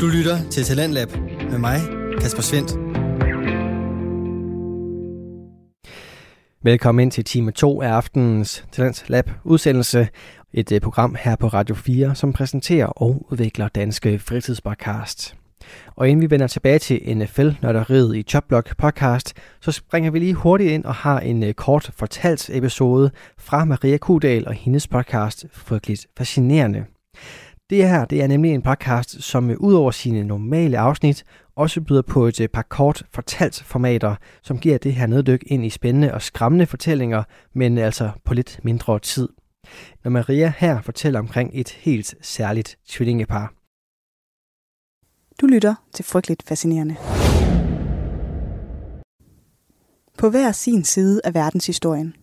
Du lytter til Talentlab med mig, Kasper Svendt. Velkommen ind til time 2 af aftenens Talentlab udsendelse. Et øh, program her på Radio 4, som præsenterer og udvikler danske fritidspodcast. Og inden vi vender tilbage til NFL-nørderiet i Chopblock podcast, så springer vi lige hurtigt ind og har en øh, kort fortalt episode fra Maria Kudal og hendes podcast Frygteligt Fascinerende. Det her det er nemlig en podcast, som øh, ud over sine normale afsnit, også byder på et øh, par kort fortalt formater, som giver det her neddyk ind i spændende og skræmmende fortællinger, men altså på lidt mindre tid. Når Maria her fortæller omkring et helt særligt tvillingepar. Du lytter til Frygteligt Fascinerende. På hver sin side af verdenshistorien.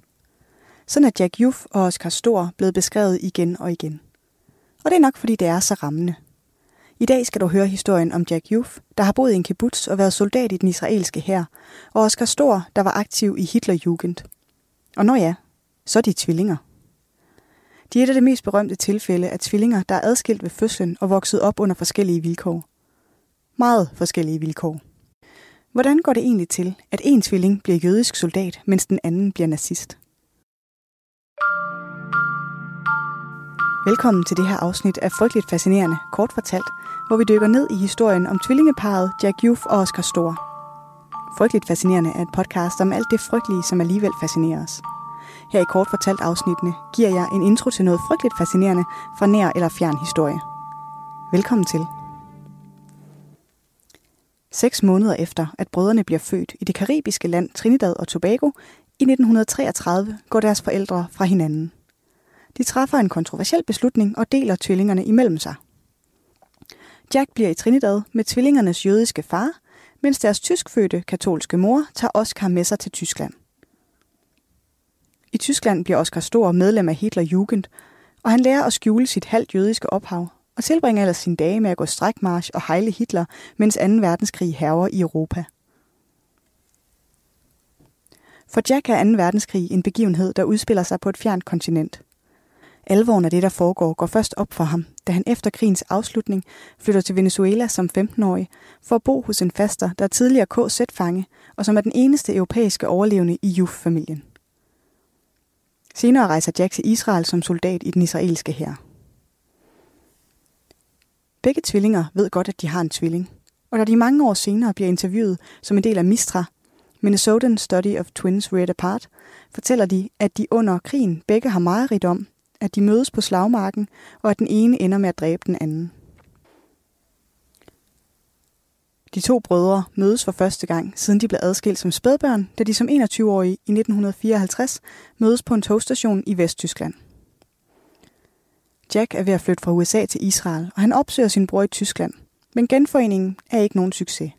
Sådan er Jack Juf og Oscar Stor blevet beskrevet igen og igen – og det er nok, fordi det er så rammende. I dag skal du høre historien om Jack Youth, der har boet i en kibbutz og været soldat i den israelske hær, og Oscar Stor, der var aktiv i Hitlerjugend. Og når ja, så er de tvillinger. De er et af det mest berømte tilfælde af tvillinger, der er adskilt ved fødslen og vokset op under forskellige vilkår. Meget forskellige vilkår. Hvordan går det egentlig til, at en tvilling bliver jødisk soldat, mens den anden bliver nazist? Velkommen til det her afsnit af Frygteligt Fascinerende, kort fortalt, hvor vi dykker ned i historien om tvillingeparet Jack Youth og Oscar Store. Frygteligt Fascinerende er et podcast om alt det frygtelige, som alligevel fascinerer os. Her i kort fortalt afsnittene giver jeg en intro til noget frygteligt fascinerende fra nær eller fjern historie. Velkommen til. Seks måneder efter, at brødrene bliver født i det karibiske land Trinidad og Tobago, i 1933 går deres forældre fra hinanden – de træffer en kontroversiel beslutning og deler tvillingerne imellem sig. Jack bliver i Trinidad med tvillingernes jødiske far, mens deres tyskfødte katolske mor tager Oscar med sig til Tyskland. I Tyskland bliver Oscar Stor medlem af Hitlerjugend, og han lærer at skjule sit halvt jødiske ophav, og tilbringer ellers sine dage med at gå strækmarsch og hejle Hitler, mens 2. verdenskrig hærger i Europa. For Jack er 2. verdenskrig en begivenhed, der udspiller sig på et fjernt kontinent – Alvoren af det, der foregår, går først op for ham, da han efter krigens afslutning flytter til Venezuela som 15-årig for at bo hos en faster, der er tidligere KZ-fange og som er den eneste europæiske overlevende i Juf-familien. Senere rejser Jack til Israel som soldat i den israelske hær. Begge tvillinger ved godt, at de har en tvilling, og da de mange år senere bliver interviewet som en del af Mistra, Minnesotan Study of Twins Read Apart, fortæller de, at de under krigen begge har meget om, at de mødes på slagmarken, og at den ene ender med at dræbe den anden. De to brødre mødes for første gang, siden de blev adskilt som spædbørn, da de som 21-årige i 1954 mødes på en togstation i Vesttyskland. Jack er ved at flytte fra USA til Israel, og han opsøger sin bror i Tyskland, men genforeningen er ikke nogen succes.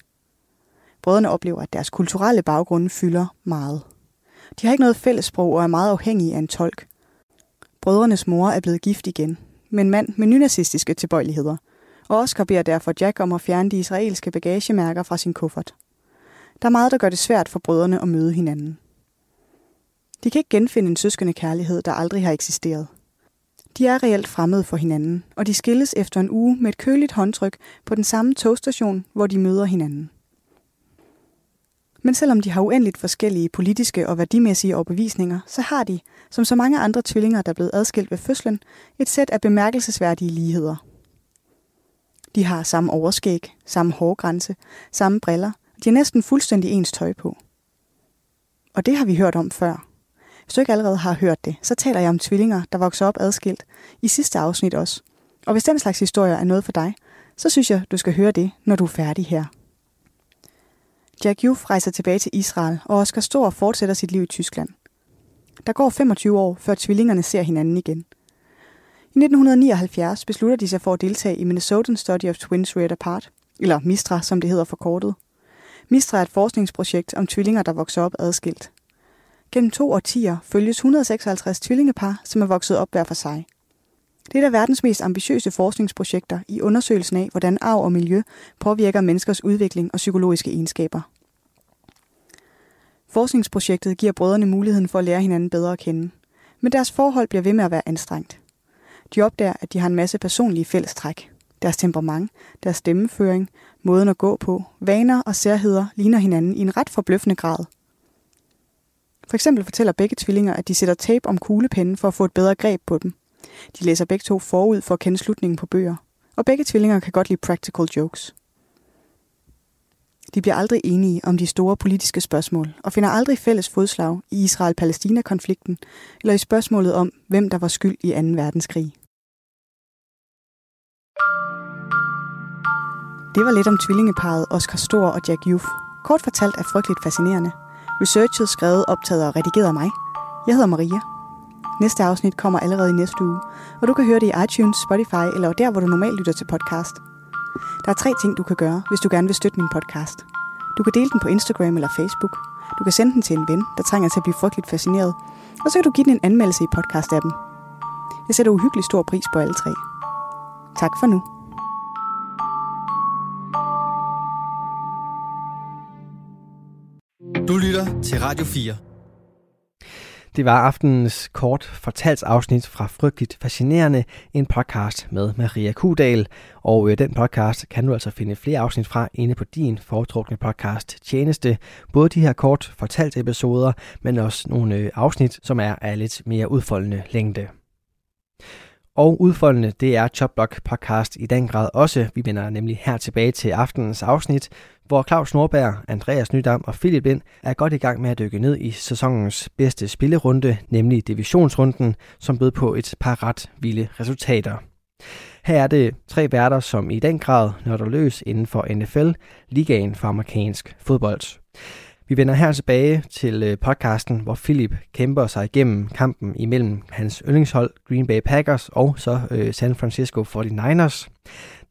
Brødrene oplever, at deres kulturelle baggrunde fylder meget. De har ikke noget fællessprog og er meget afhængige af en tolk, Brødrenes mor er blevet gift igen, med en mand med nynazistiske tilbøjeligheder, og Oscar beder derfor Jack om at fjerne de israelske bagagemærker fra sin kuffert. Der er meget, der gør det svært for brødrene at møde hinanden. De kan ikke genfinde en søskende kærlighed, der aldrig har eksisteret. De er reelt fremmede for hinanden, og de skilles efter en uge med et køligt håndtryk på den samme togstation, hvor de møder hinanden. Men selvom de har uendeligt forskellige politiske og værdimæssige overbevisninger, så har de, som så mange andre tvillinger, der er blevet adskilt ved fødslen, et sæt af bemærkelsesværdige ligheder. De har samme overskæg, samme hårgrænse, samme briller, og de har næsten fuldstændig ens tøj på. Og det har vi hørt om før. Hvis du ikke allerede har hørt det, så taler jeg om tvillinger, der vokser op adskilt, i sidste afsnit også. Og hvis den slags historier er noget for dig, så synes jeg, du skal høre det, når du er færdig her. Jack Youth rejser tilbage til Israel, og Oscar Stor fortsætter sit liv i Tyskland. Der går 25 år, før tvillingerne ser hinanden igen. I 1979 beslutter de sig for at deltage i Minnesota Study of Twins Read Apart, eller MISTRA, som det hedder forkortet. MISTRA er et forskningsprojekt om tvillinger, der vokser op adskilt. Gennem to årtier følges 156 tvillingepar, som er vokset op hver for sig. Det er et af verdens mest ambitiøse forskningsprojekter i undersøgelsen af, hvordan arv og miljø påvirker menneskers udvikling og psykologiske egenskaber. Forskningsprojektet giver brødrene muligheden for at lære hinanden bedre at kende. Men deres forhold bliver ved med at være anstrengt. De opdager, at de har en masse personlige fællestræk. Deres temperament, deres stemmeføring, måden at gå på, vaner og særheder ligner hinanden i en ret forbløffende grad. For eksempel fortæller begge tvillinger, at de sætter tape om kuglepennen for at få et bedre greb på dem. De læser begge to forud for at kende slutningen på bøger. Og begge tvillinger kan godt lide practical jokes. De bliver aldrig enige om de store politiske spørgsmål, og finder aldrig fælles fodslag i Israel-Palæstina-konflikten, eller i spørgsmålet om, hvem der var skyld i 2. verdenskrig. Det var lidt om tvillingeparet Oscar Stor og Jack Youth. Kort fortalt er frygteligt fascinerende. Researchet, skrevet, optaget og redigeret af mig. Jeg hedder Maria. Næste afsnit kommer allerede i næste uge, og du kan høre det i iTunes, Spotify eller der, hvor du normalt lytter til podcast. Der er tre ting, du kan gøre, hvis du gerne vil støtte min podcast. Du kan dele den på Instagram eller Facebook. Du kan sende den til en ven, der trænger til at blive frygteligt fascineret. Og så kan du give den en anmeldelse i podcast-appen. Jeg sætter uhyggelig stor pris på alle tre. Tak for nu. Du lytter til Radio 4. Det var aftenens kort fortalsafsnit fra Frygteligt Fascinerende, en podcast med Maria Kudal. Og øh, den podcast kan du altså finde flere afsnit fra inde på din foretrukne podcast tjeneste. Både de her kort fortalt episoder, men også nogle øh, afsnit, som er af lidt mere udfoldende længde. Og udfoldende, det er Chopblock podcast i den grad også. Vi vender nemlig her tilbage til aftenens afsnit, hvor Claus Norberg, Andreas Nydam og Philip Lind er godt i gang med at dykke ned i sæsonens bedste spillerunde, nemlig divisionsrunden, som bød på et par ret vilde resultater. Her er det tre værter, som i den grad nørder løs inden for NFL, ligaen for amerikansk fodbold. Vi vender her tilbage til øh, podcasten, hvor Philip kæmper sig igennem kampen imellem hans yndlingshold Green Bay Packers og så øh, San Francisco 49ers.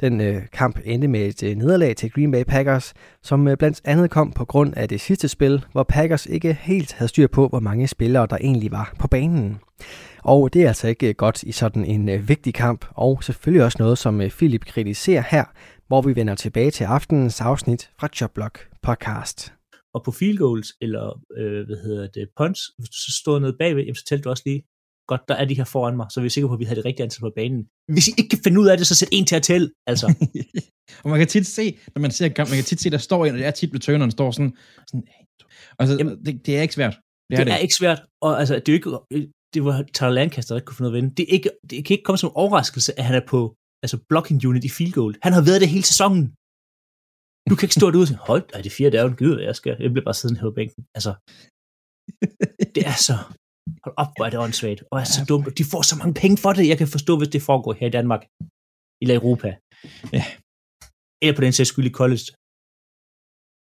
Den øh, kamp endte med et øh, nederlag til Green Bay Packers, som øh, blandt andet kom på grund af det sidste spil, hvor Packers ikke helt havde styr på, hvor mange spillere der egentlig var på banen. Og det er altså ikke øh, godt i sådan en øh, vigtig kamp, og selvfølgelig også noget, som øh, Philip kritiserer her, hvor vi vender tilbage til aftenens afsnit fra Jobblock podcast. Og på field goals, eller øh, hvad hedder det, punts, hvis du så stod nede bagved, jamen, så tælte du også lige, godt, der er de her foran mig, så vi er sikre på, at vi har det rigtige antal på banen. Hvis I ikke kan finde ud af det, så sæt en til at tælle, altså. og man kan tit se, når man ser kamp, man kan tit se, der står en, og det er tit ved tøneren, står sådan, sådan altså, Jamen, det, det, er ikke svært. Det, er, det, det er ikke svært, og altså, det er jo ikke, det var Tyler Lancaster, der ikke kunne finde af at vinde. Det, er ikke, det kan ikke komme som en overraskelse, at han er på altså blocking unit i field goal. Han har været det hele sæsonen. Du kan ikke stå derude og sige, hold, er det fire dage, gider jeg skal. Jeg bliver bare siddende her på bænken. Altså, det er så, hold op, hvor er det åndssvagt, og er så dumt. De får så mange penge for det. Jeg kan forstå, hvis det foregår her i Danmark, eller Europa. Ja. Eller på den sags skyld i college.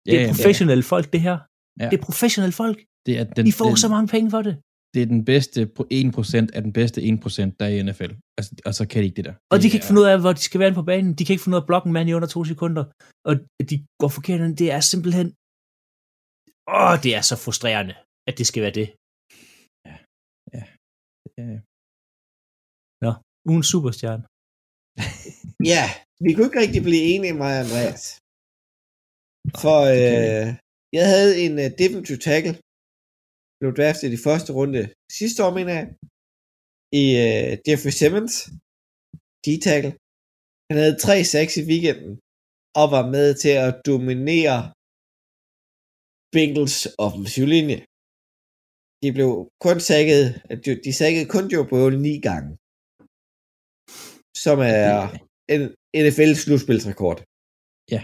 Det er ja, professionelle ja, ja. folk, det her. Ja. Det er professionelle folk. Det er den, de får den, så mange penge for det. Det er den bedste 1% af den bedste 1%, der er i NFL. Altså, og så kan de ikke det der. Og de kan ikke finde ud af, hvor de skal være på banen. De kan ikke finde ud af at blokke en mand i under to sekunder. Og de går forkert. Det er simpelthen... Åh, det er så frustrerende, at det skal være det. Ja. Ja. ja. Nå, ugen superstjerne. ja, vi kunne ikke rigtig blive enige, mig og Andreas. For øh, jeg havde en uh, defensive tackle, blev draftet i første runde sidste år, mener jeg, i uh, Jeffrey Simmons, D-tackle. Han havde 3-6 i weekenden, og var med til at dominere Bengals offensiv linje. De blev kun sækket, de, de sækkede kun Joe Burrow ni gange, som er en NFL slutspilsrekord. Ja.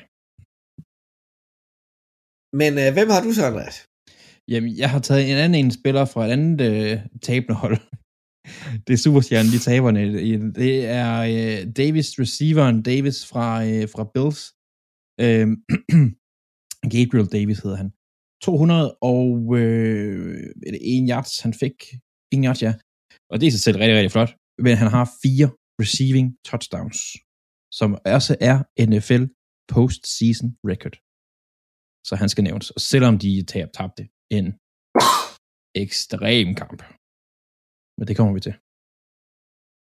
Men uh, hvem har du så, Andreas? Jamen, jeg har taget en anden en spiller fra et andet øh, tabende hold. det er superstjernen, de taberne. Det er øh, Davis, receiveren Davis fra, øh, fra Bills. Øh, Gabriel Davis hedder han. 200 og øh, en yards, han fik. En yards, ja. Og det er sig selv rigtig, rigtig flot. Men han har fire receiving touchdowns, som også er NFL postseason record. Så han skal nævnes. Og selvom de tabte tabte en ekstrem kamp. Men det kommer vi til.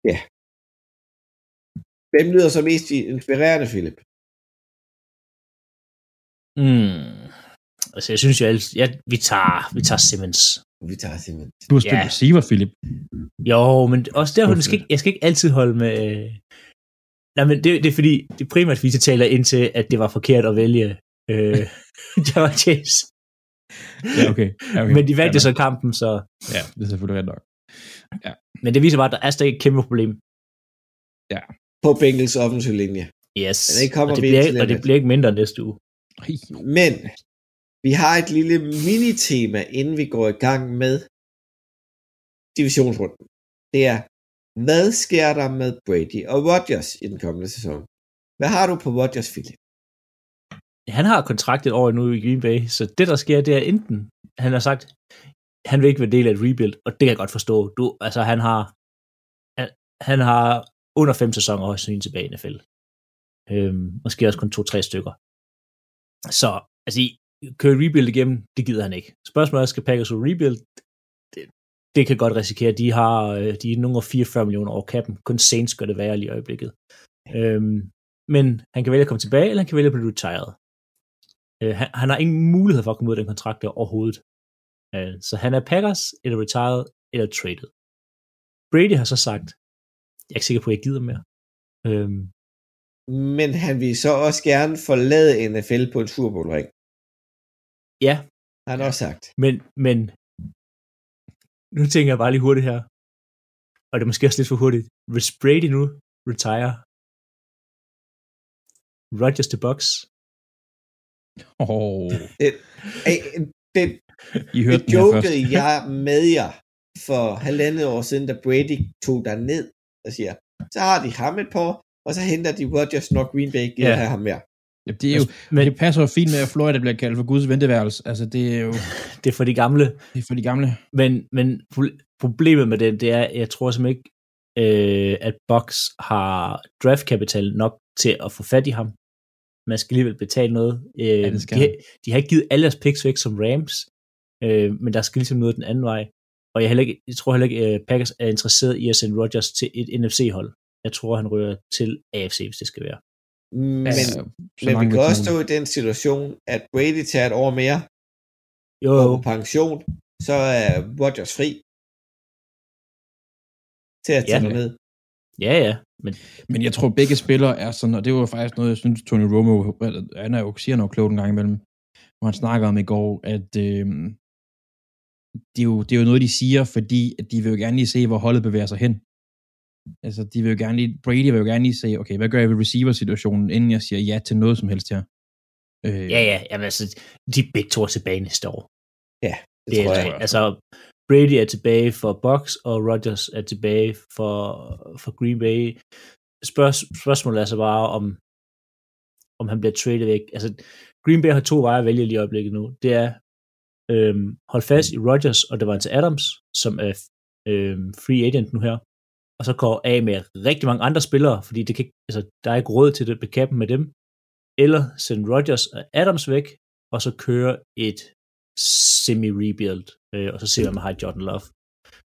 Ja. Hvem lyder så mest inspirerende, Philip? Mm. Altså, jeg synes jo, at ja, vi tager, vi tager Simmons. Vi tager Simmons. Du har spillet ja. receiver, Philip. Jo, men også derfor, okay. skal ikke, jeg skal ikke altid holde med, Nej, men det, det er fordi, det er primært, fordi det taler ind til, at det var forkert at vælge øh, Jamar Chase. Ja, okay. Ja, okay. Men de valgte ja, så kampen, så... Ja, det er selvfølgelig ret nok. Men det viser bare, at der er stadig et kæmpe problem. På Bengals offensiv linje. Yes. Men det kommer og, det vi bliver, og det bliver ikke mindre næste uge. Men vi har et lille minitema, inden vi går i gang med divisionsrunden. Det er, hvad sker der med Brady og Rodgers i den kommende sæson? Hvad har du på Rodgers, Philip? Han har kontrakt et år nu i Green Bay, så det der sker, det er enten, han har sagt, han vil ikke være del af et rebuild, og det kan jeg godt forstå. Du, altså han har, han, han har under fem sæsoner også sin tilbage i NFL. Øhm, måske også kun to-tre stykker. Så, altså, køre rebuild igennem, det gider han ikke. Spørgsmålet er, skal Packers rebuild? Det, det kan godt risikere. De har øh, de er nogle 44 millioner over kappen. Kun Saints gør det værre lige i øjeblikket. Øhm, men han kan vælge at komme tilbage, eller han kan vælge at blive retired. Øh, han, han har ingen mulighed for at komme ud af den kontrakt der overhovedet. Øh, så han er Packers, eller retired, eller traded. Brady har så sagt, jeg er ikke sikker på, at jeg gider mere. Øhm, Men han vil så også gerne forlade NFL på en Super Bowl ring. ja, Har han også sagt. men, men nu tænker jeg bare lige hurtigt her, og det er måske også lidt for hurtigt. Hvis Brady nu retire, Rodgers til Bucks, oh, Ej, det, I hørte det jokede jeg med jer for halvandet år siden, da Brady tog der ned og siger, så har de ham et par og så henter de Rodgers, når Green Bay giver Ja. have ham mere. Ja, det, er jo, men det passer jo fint med, at Florida bliver kaldt for Guds venteværelse. Altså, det er jo det er for de gamle, det er for de gamle. Men, men pro- problemet med den, det er, jeg tror simpelthen ikke, øh, at Box har draftkapital nok til at få fat i ham. Man skal alligevel betale noget. Øh, Ja, det skal de, har- de har ikke givet alle deres picks væk som Rams, øh, men der skal ligesom noget den anden vej. Og jeg, er heller ikke, jeg tror heller ikke, at Packers er interesseret i at sende Rodgers til et NFC-hold. Jeg tror, han rører til AFC, hvis det skal være. Men, Ja, ja, så men vi kan også stå i den situation, at Brady tager et år mere, Jo, går på pension, så er Rodgers fri til at tage ja. ned. Ja, ja. Men Men jeg tror, begge spillere er sådan, og det var faktisk noget, jeg synes, Tony Romo, han er jo, siger noget klogt en gang imellem, hvor han snakker om i går, at øh, det, er jo, det er jo noget, de siger, fordi at de vil jo gerne lige se, hvor holdet bevæger sig hen. Altså, de vil jo gerne lige, Brady vil jo gerne lige se, okay, hvad gør jeg ved receiver-situationen, inden jeg siger ja til noget som helst her. Øh, ja, ja. Jamen, altså, de er begge to er tilbage næste år. Det, Det tror er, jeg. altså, Brady er tilbage for Bucks, og Rodgers er tilbage for, for Green Bay. Spørg, spørgsmålet er så bare, om, om han bliver traded væk. Altså, Green Bay har to veje at vælge lige i øjeblikket nu. Det er øhm, hold fast i Rodgers og det var til Adams, som er øhm, free agent nu her, og så går af med rigtig mange andre spillere, fordi det kan, ikke- altså, der er ikke råd til det bekappen med dem, eller sende Rodgers og Adams væk, og så køre et semi-rebuild, øh, og så se, hvad man har Jordan Love.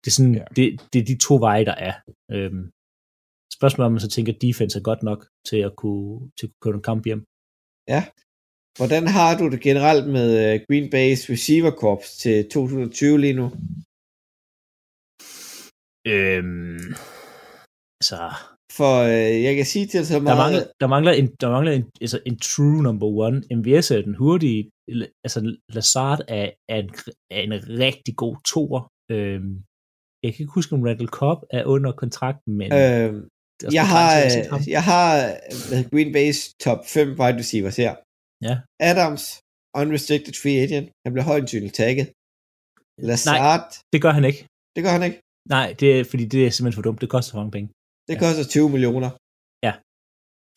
Det er, sådan, Ja. ja. det, det er de to veje, der er. Øhm, spørgsmålet er, om man så tænker, at defense er godt nok til at kunne, til at kunne køre en kamp hjem. Hvordan har du det generelt med øh, Green Bay's receiver corps til 2020 lige nu? Øhm, så For øh, jeg kan sige til dig så der meget... mangler, der mangler, en, der mangler en, altså en true number one. MVS er den hurtige. Altså Lazard er, er, en, er en rigtig god toer. Øhm, jeg kan ikke huske, om Randall Cobb er under kontrakten, men Øh, er også jeg har, øh, jeg har Green Bay's top 5 wide receivers her. Ja. Adams, unrestricted free agent. Han bliver højt synligt tagget. Lazard, Det gør han ikke. det gør han ikke. Nej, det er, fordi det er simpelthen for dumt. Det koster for mange penge. Det Ja. koster 20 millioner. Ja.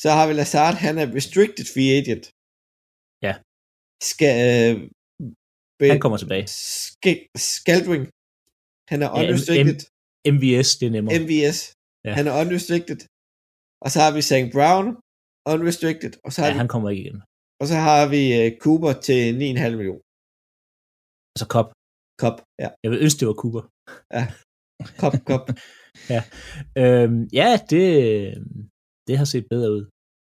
Så har vi Lazard, han er restricted free agent. Ja. Skal, øh, Han kommer tilbage. Sk- Scaldring, han er Ja, unrestricted. MVS, det er nemmere. MVS, Ja. han er unrestricted. Og så har vi St. Brown, unrestricted. Og så har, Ja, vi, han kommer ikke igen. og så har vi uh, Cooper til 9,5 millioner. Altså Cobb. Kop, ja. Jeg vil ønske, det var Cooper. Kop, kop. Øhm, ja, det, det har set bedre ud.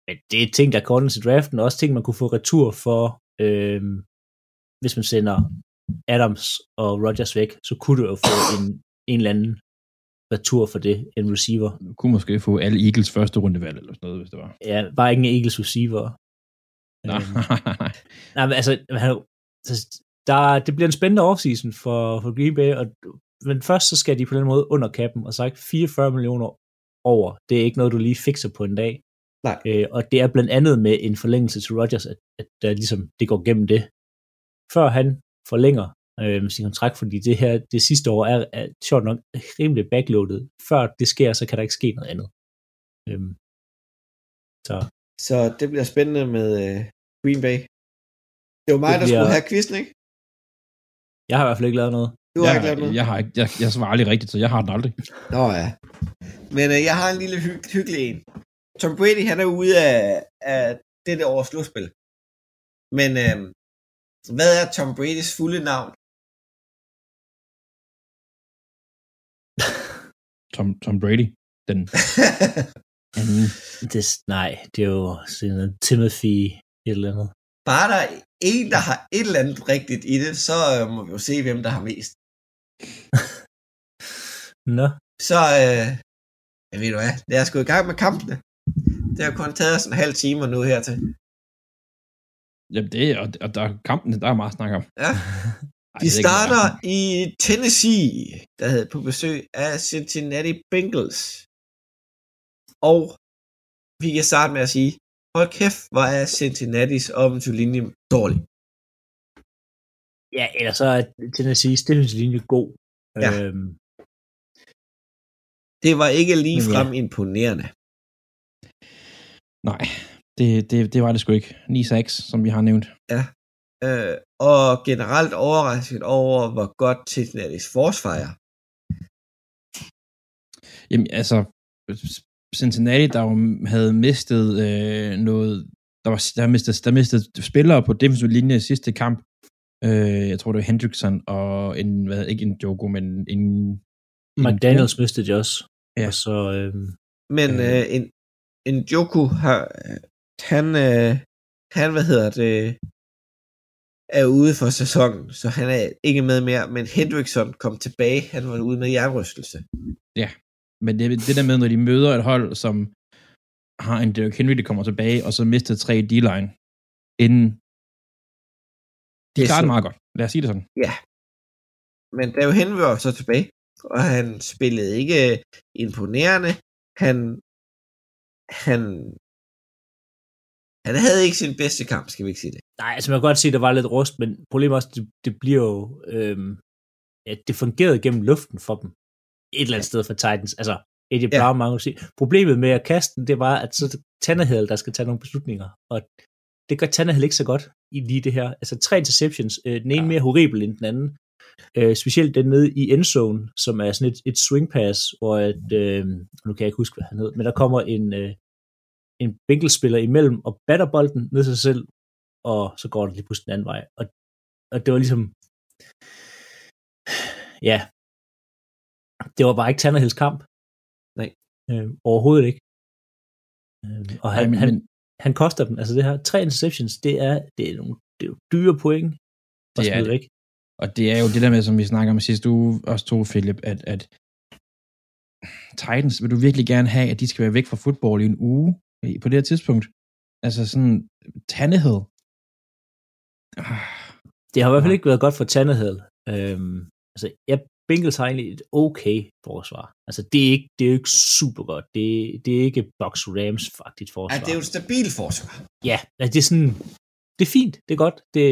Men det er ting, der er kortet til draften, og også ting, man kunne få retur for, øhm, hvis man sender Adams og Rodgers væk, så kunne du jo få en, en eller anden retur for det, en receiver. Du kunne måske få alle Eagles første rundevalg eller sådan noget, hvis det var. Ja, bare ikke en Eagles receiver. Nej, Øhm, nej, nej. Nej, men altså, der, det bliver en spændende offseason for, for Green Bay, og, men først så skal de på den måde under kappen, og sagt 44 millioner over. Det er ikke noget, du lige fikser på en dag. Nej. Øh, og det er blandt andet med en forlængelse til Rodgers, at, at der ligesom, det går gennem det. Før han forlænger øh, sin kontrakt, fordi det her, det sidste år er, er sjovt nok rimelig backloadet. Før det sker, så kan der ikke ske noget andet. Øhm, så Så det bliver spændende med øh, Green Bay. Det var mig, Det der bliver- skulle have quizzen, ikke? jeg har i hvert fald ikke lavet noget. Du har jeg, ikke lavet noget? jeg, har ikke, jeg, jeg svarer aldrig rigtigt, så jeg har den aldrig. Nå ja. Men øh, jeg har en lille hy- hyggelig en. Tom Brady, han er ude af, af dette års slutspil. Men øh, hvad er Tom Bradys fulde navn? Tom, Tom Brady, den anden. Det, nej, det er jo sådan Timothy et eller andet. Bare der er en, der har et eller andet rigtigt i det, så øh, må vi jo se, hvem der har mest. Nå, Så, øh, jeg ved du hvad, lad os gå i gang med kampene. Det har kun taget os en halv time nu hertil. Jamen det, og, og der er kampen, der er meget at snakke om. Ja. De ikke starter i Tennessee, der havde på besøg af Cincinnati Bengals. Og vi kan starte med at sige, hold kæft, hvor er Cincinnati's offensive linje dårlig. Ja, eller så er Tennessee's defensivlinje god. Ja. Øhm, Det var ikke lige Men ja. frem imponerende. Nej, det, det, det var det sgu ikke. 9-6, som vi har nævnt. Øh, og generelt overrasket over, hvor godt Cincinnati's forsvar er. Jamen, altså, Cincinnati, der jo havde mistet øh, noget, der var der mistet, der mistet spillere på defensiv linje i sidste kamp. Øh, jeg tror, det var Hendrickson og en, hvad, ikke en Joko, men en... McDaniels mistede de også. Ja. Og så, øhm, Men Øh. øh, en, en Joku har, han, øh, han, hvad hedder det, er ude for sæsonen, så han er ikke med mere, men Hendrickson kom tilbage, han var ude med hjernerystelse. Men det, det der med, når de møder et hold, som har en Derrick Henry, der kommer tilbage, og så mister tre D-line, inden de Det er så- meget godt. Lad os sige det sådan. Men David Henry var så tilbage, og han spillede ikke øh, imponerende. Han, han, han havde ikke sin bedste kamp, skal vi ikke sige det. nej, altså man kan godt sige, at der var lidt rust, men problemet også, det, det bliver jo, øhm, at det fungerede gennem luften for dem. Et eller andet sted for Titans. Altså, AJ Ja. Brown, mange vil sige. Problemet med at kaste den, det var, at så er det Tannehill, der skal tage nogle beslutninger. Og det gør Tannehill ikke så godt i lige det her. Altså tre interceptions, øh, den ene Ja. mere horribel end den anden. Øh, specielt den nede i endzone, som er sådan et, et swing pass, hvor at, øh, nu kan jeg ikke huske, hvad han hed, men der kommer en, øh, en Bengals-spiller imellem og batter bolden ned til sig selv, og så går det lige pludselig den anden vej. Og, og det var ligesom, ja, det var bare ikke Tannehills kamp. Nej. Øh, overhovedet ikke. Øh, og han, Ej, men- han, men- han koster dem, altså det her, tre interceptions, det er, det er nogle det er jo dyre point. at Det smide. Væk. Og det er jo det der med, som vi snakker om sidste uge, også to, Philip, at, at Titans, vil du virkelig gerne have, at de skal være væk fra fodbold i en uge på det her tidspunkt? Altså sådan, Tannehill. Ah, Det har i hvert fald ikke været godt for Tannehill. Øhm, altså, jeg Bengals har egentlig et okay forsvar. Altså, det er ikke, det er jo ikke super godt. Det, det er ikke Box Rams faktisk forsvar. Ja, det er jo et stabilt forsvar. Ja, altså, det er sådan, det er fint, det er godt. Det,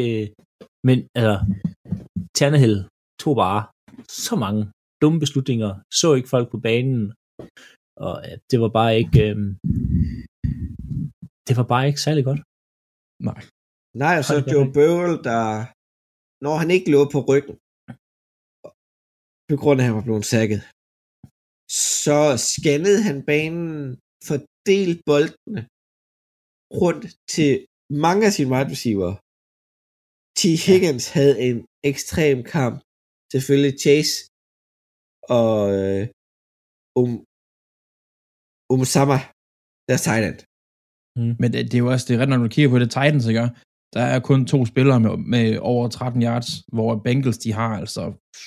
men altså, Tannehill tog bare så mange dumme beslutninger, så ikke folk på banen, og ja, det var bare ikke, øhm, det var bare ikke særlig godt. nej. Nej, og så da Joe. Burrow, der, når han ikke lå på ryggen, på grund af, at han var blevet sækket, så scannede han banen, fordelt boldene rundt til mange af sine wide receiver. T. Higgins havde en ekstrem kamp. Selvfølgelig Chase og øh, um, Umsama, deres tight end. Men det, det er jo også, det er ret, når du kigger på det Titans, ikke? Der er kun to spillere med, med over 13 yards, hvor Bengals, de har altså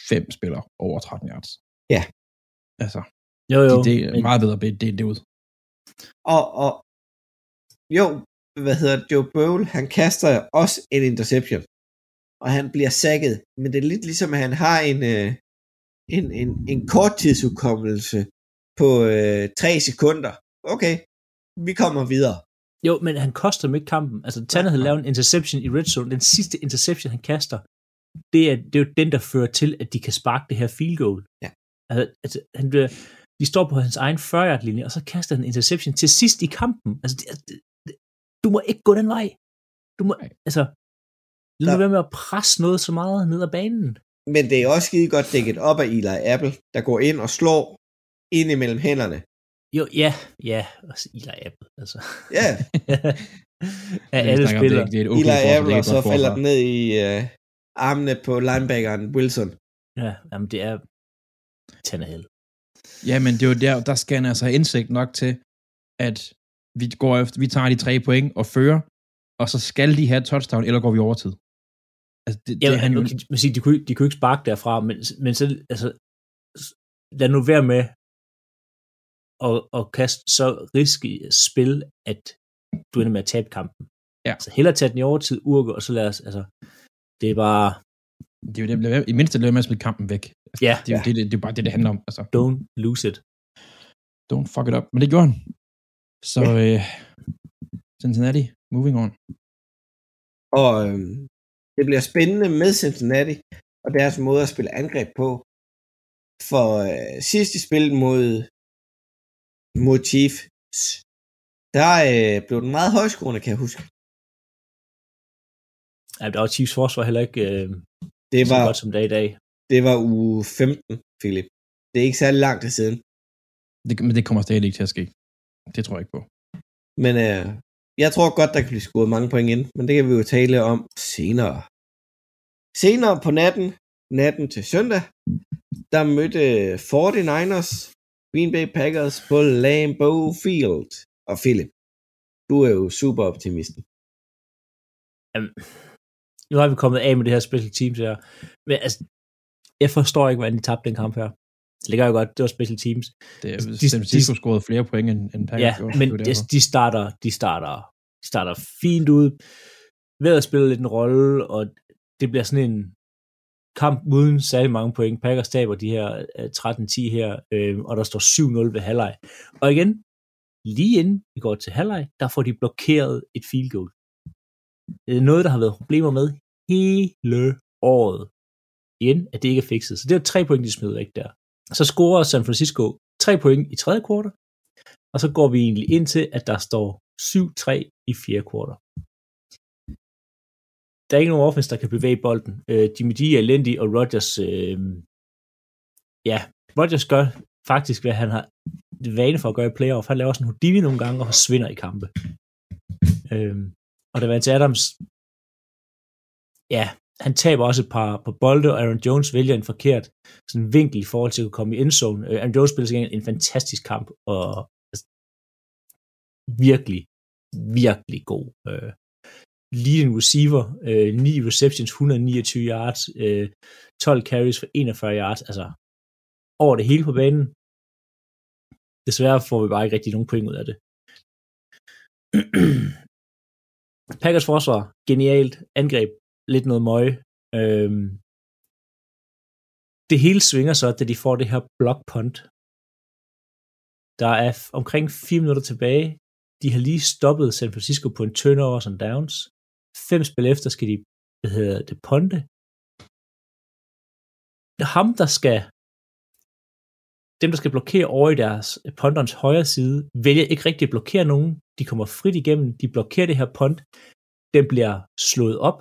fem spillere over 13 yards. Ja. Altså, Jo, jo. Det, det er meget bedre at det, det ud. Og, og jo, hvad hedder det, Joe Bowl, han kaster også en interception, og han bliver sækket, men det er lidt ligesom, at han har en, øh, en, en, en korttidsudkommelse på øh, tre sekunder. Okay, vi kommer videre. Jo, men han koster dem ikke kampen. Altså, Tannehill Nej. laver en interception i red zone. Den sidste interception, han kaster, det er, det er jo den, der fører til, at de kan sparke det her field goal. Ja. Altså, altså han bliver, de står på hans egen 40 linje og så kaster han en interception til sidst i kampen. Altså, det, det, det, du må ikke gå den vej. Du må, altså, lad nu være med at presse noget så meget ned ad banen. Men det er også skide godt dækket op af Eli Apple, der går ind og slår ind imellem hænderne. Jo, ja, ja, også Eli Apple, altså. Ja, af alle spillere. Det, det er et okay Eli Apple, og så falder den ned i øh, armene på linebackeren Wilson. Ja, jamen det er Tannehill. Ja, men det er jo der, der skal han altså have indsigt nok til, at vi går efter, vi tager de tre point og fører, og så skal de have touchdown, eller går vi over tid. Altså, det, Ja, det, han han, jo, okay, man siger, de, kunne, ikke- de kunne ikke sparke derfra, men, men så, altså, lad nu være med at, at kaste så risky spil, at du ender med at tabe kampen. Ja. Så hellere tage den i overtid, urke, og så lad os, altså, det er bare, det er jo det, lad være- i mindste være med at spille kampen væk. ja, Det er jo det, det, det, er bare det, det handler om. Altså, don't lose it. don't fuck it up. Men det gjorde han. Så øh, Cincinnati, moving on. Og øhm, det bliver spændende med Cincinnati og deres måde at spille angreb på. For øh, sidst de spillede mod, Chiefs, der øh, blev den meget højskruende, kan jeg huske. Ja, der var Chiefs forsvar heller ikke øh, Det så var, godt som dag i dag. det var uge 15, Philip. Det er ikke særlig lang tid siden. Det, men det kommer stadig ikke til at ske. Det tror jeg ikke på. Men øh, jeg tror godt, der kan blive scoret mange point ind, men det kan vi jo tale om senere. Senere på natten, natten til søndag, der mødte 49ers Green Bay Packers på Lambeau Field. Og Philip, du er jo super optimisten. Nu har vi kommet af med det her special teams her. Men altså, jeg forstår ikke, hvordan de tabte den kamp her. Det ligger jo godt, det var special teams. Det er, De- San Francisco scorede flere point end, end Packers Ja, gjorde. men Det de, de starter, de starter, de starter fint ud. Vejret spiller lidt en rolle, og det bliver sådan en kamp uden særlig mange point. Packers taber de her øh, 13-10 her, øh, og der står 7-0 ved halvleg. Og igen, lige inden vi går til halvleg, der får de blokeret et field goal. Det er noget, der har været problemer med hele året. Igen, at det ikke er fikset. Så det er tre point, de smider væk der. Så scorer San Francisco tre point i tredje kvartal, og så går vi egentlig ind til, at der står 7-3 i fjerde kvartal. Der er ikke nogen offense, der kan bevæge bolden. Øh, Jimmy G er elendig, og Rodgers, øh, ja, Rodgers gør faktisk, hvad han har vane for at gøre i playoff. Han laver sådan en Houdini nogle gange, og forsvinder i kampe. Øh, og da Vance Adams, ja, han taber også et par, på bolde, og Aaron Jones vælger en forkert sådan vinkel i forhold til at komme i endzone. Øh, Aaron Jones spiller sig en fantastisk kamp, og altså, virkelig, virkelig god. Øh, leading receiver, øh, 9 receptions, 129 yards, øh, 12 carries for 41 yards, altså over det hele på banen. Desværre får vi bare ikke rigtig nogen point ud af det. Packers forsvar, genialt, angreb, lidt noget møg. Øhm, det hele svinger så, da de får det her block punt. Der er f- omkring 4 minutter tilbage. De har lige stoppet San Francisco på en turnover som downs. Fem spil efter skal de, hvad hedder det, ponte. Ham, der skal dem, der skal blokere over i deres øh, ponderens højre side, vælger ikke rigtig at blokere nogen. De kommer frit igennem, de blokerer det her pont. Den bliver slået op,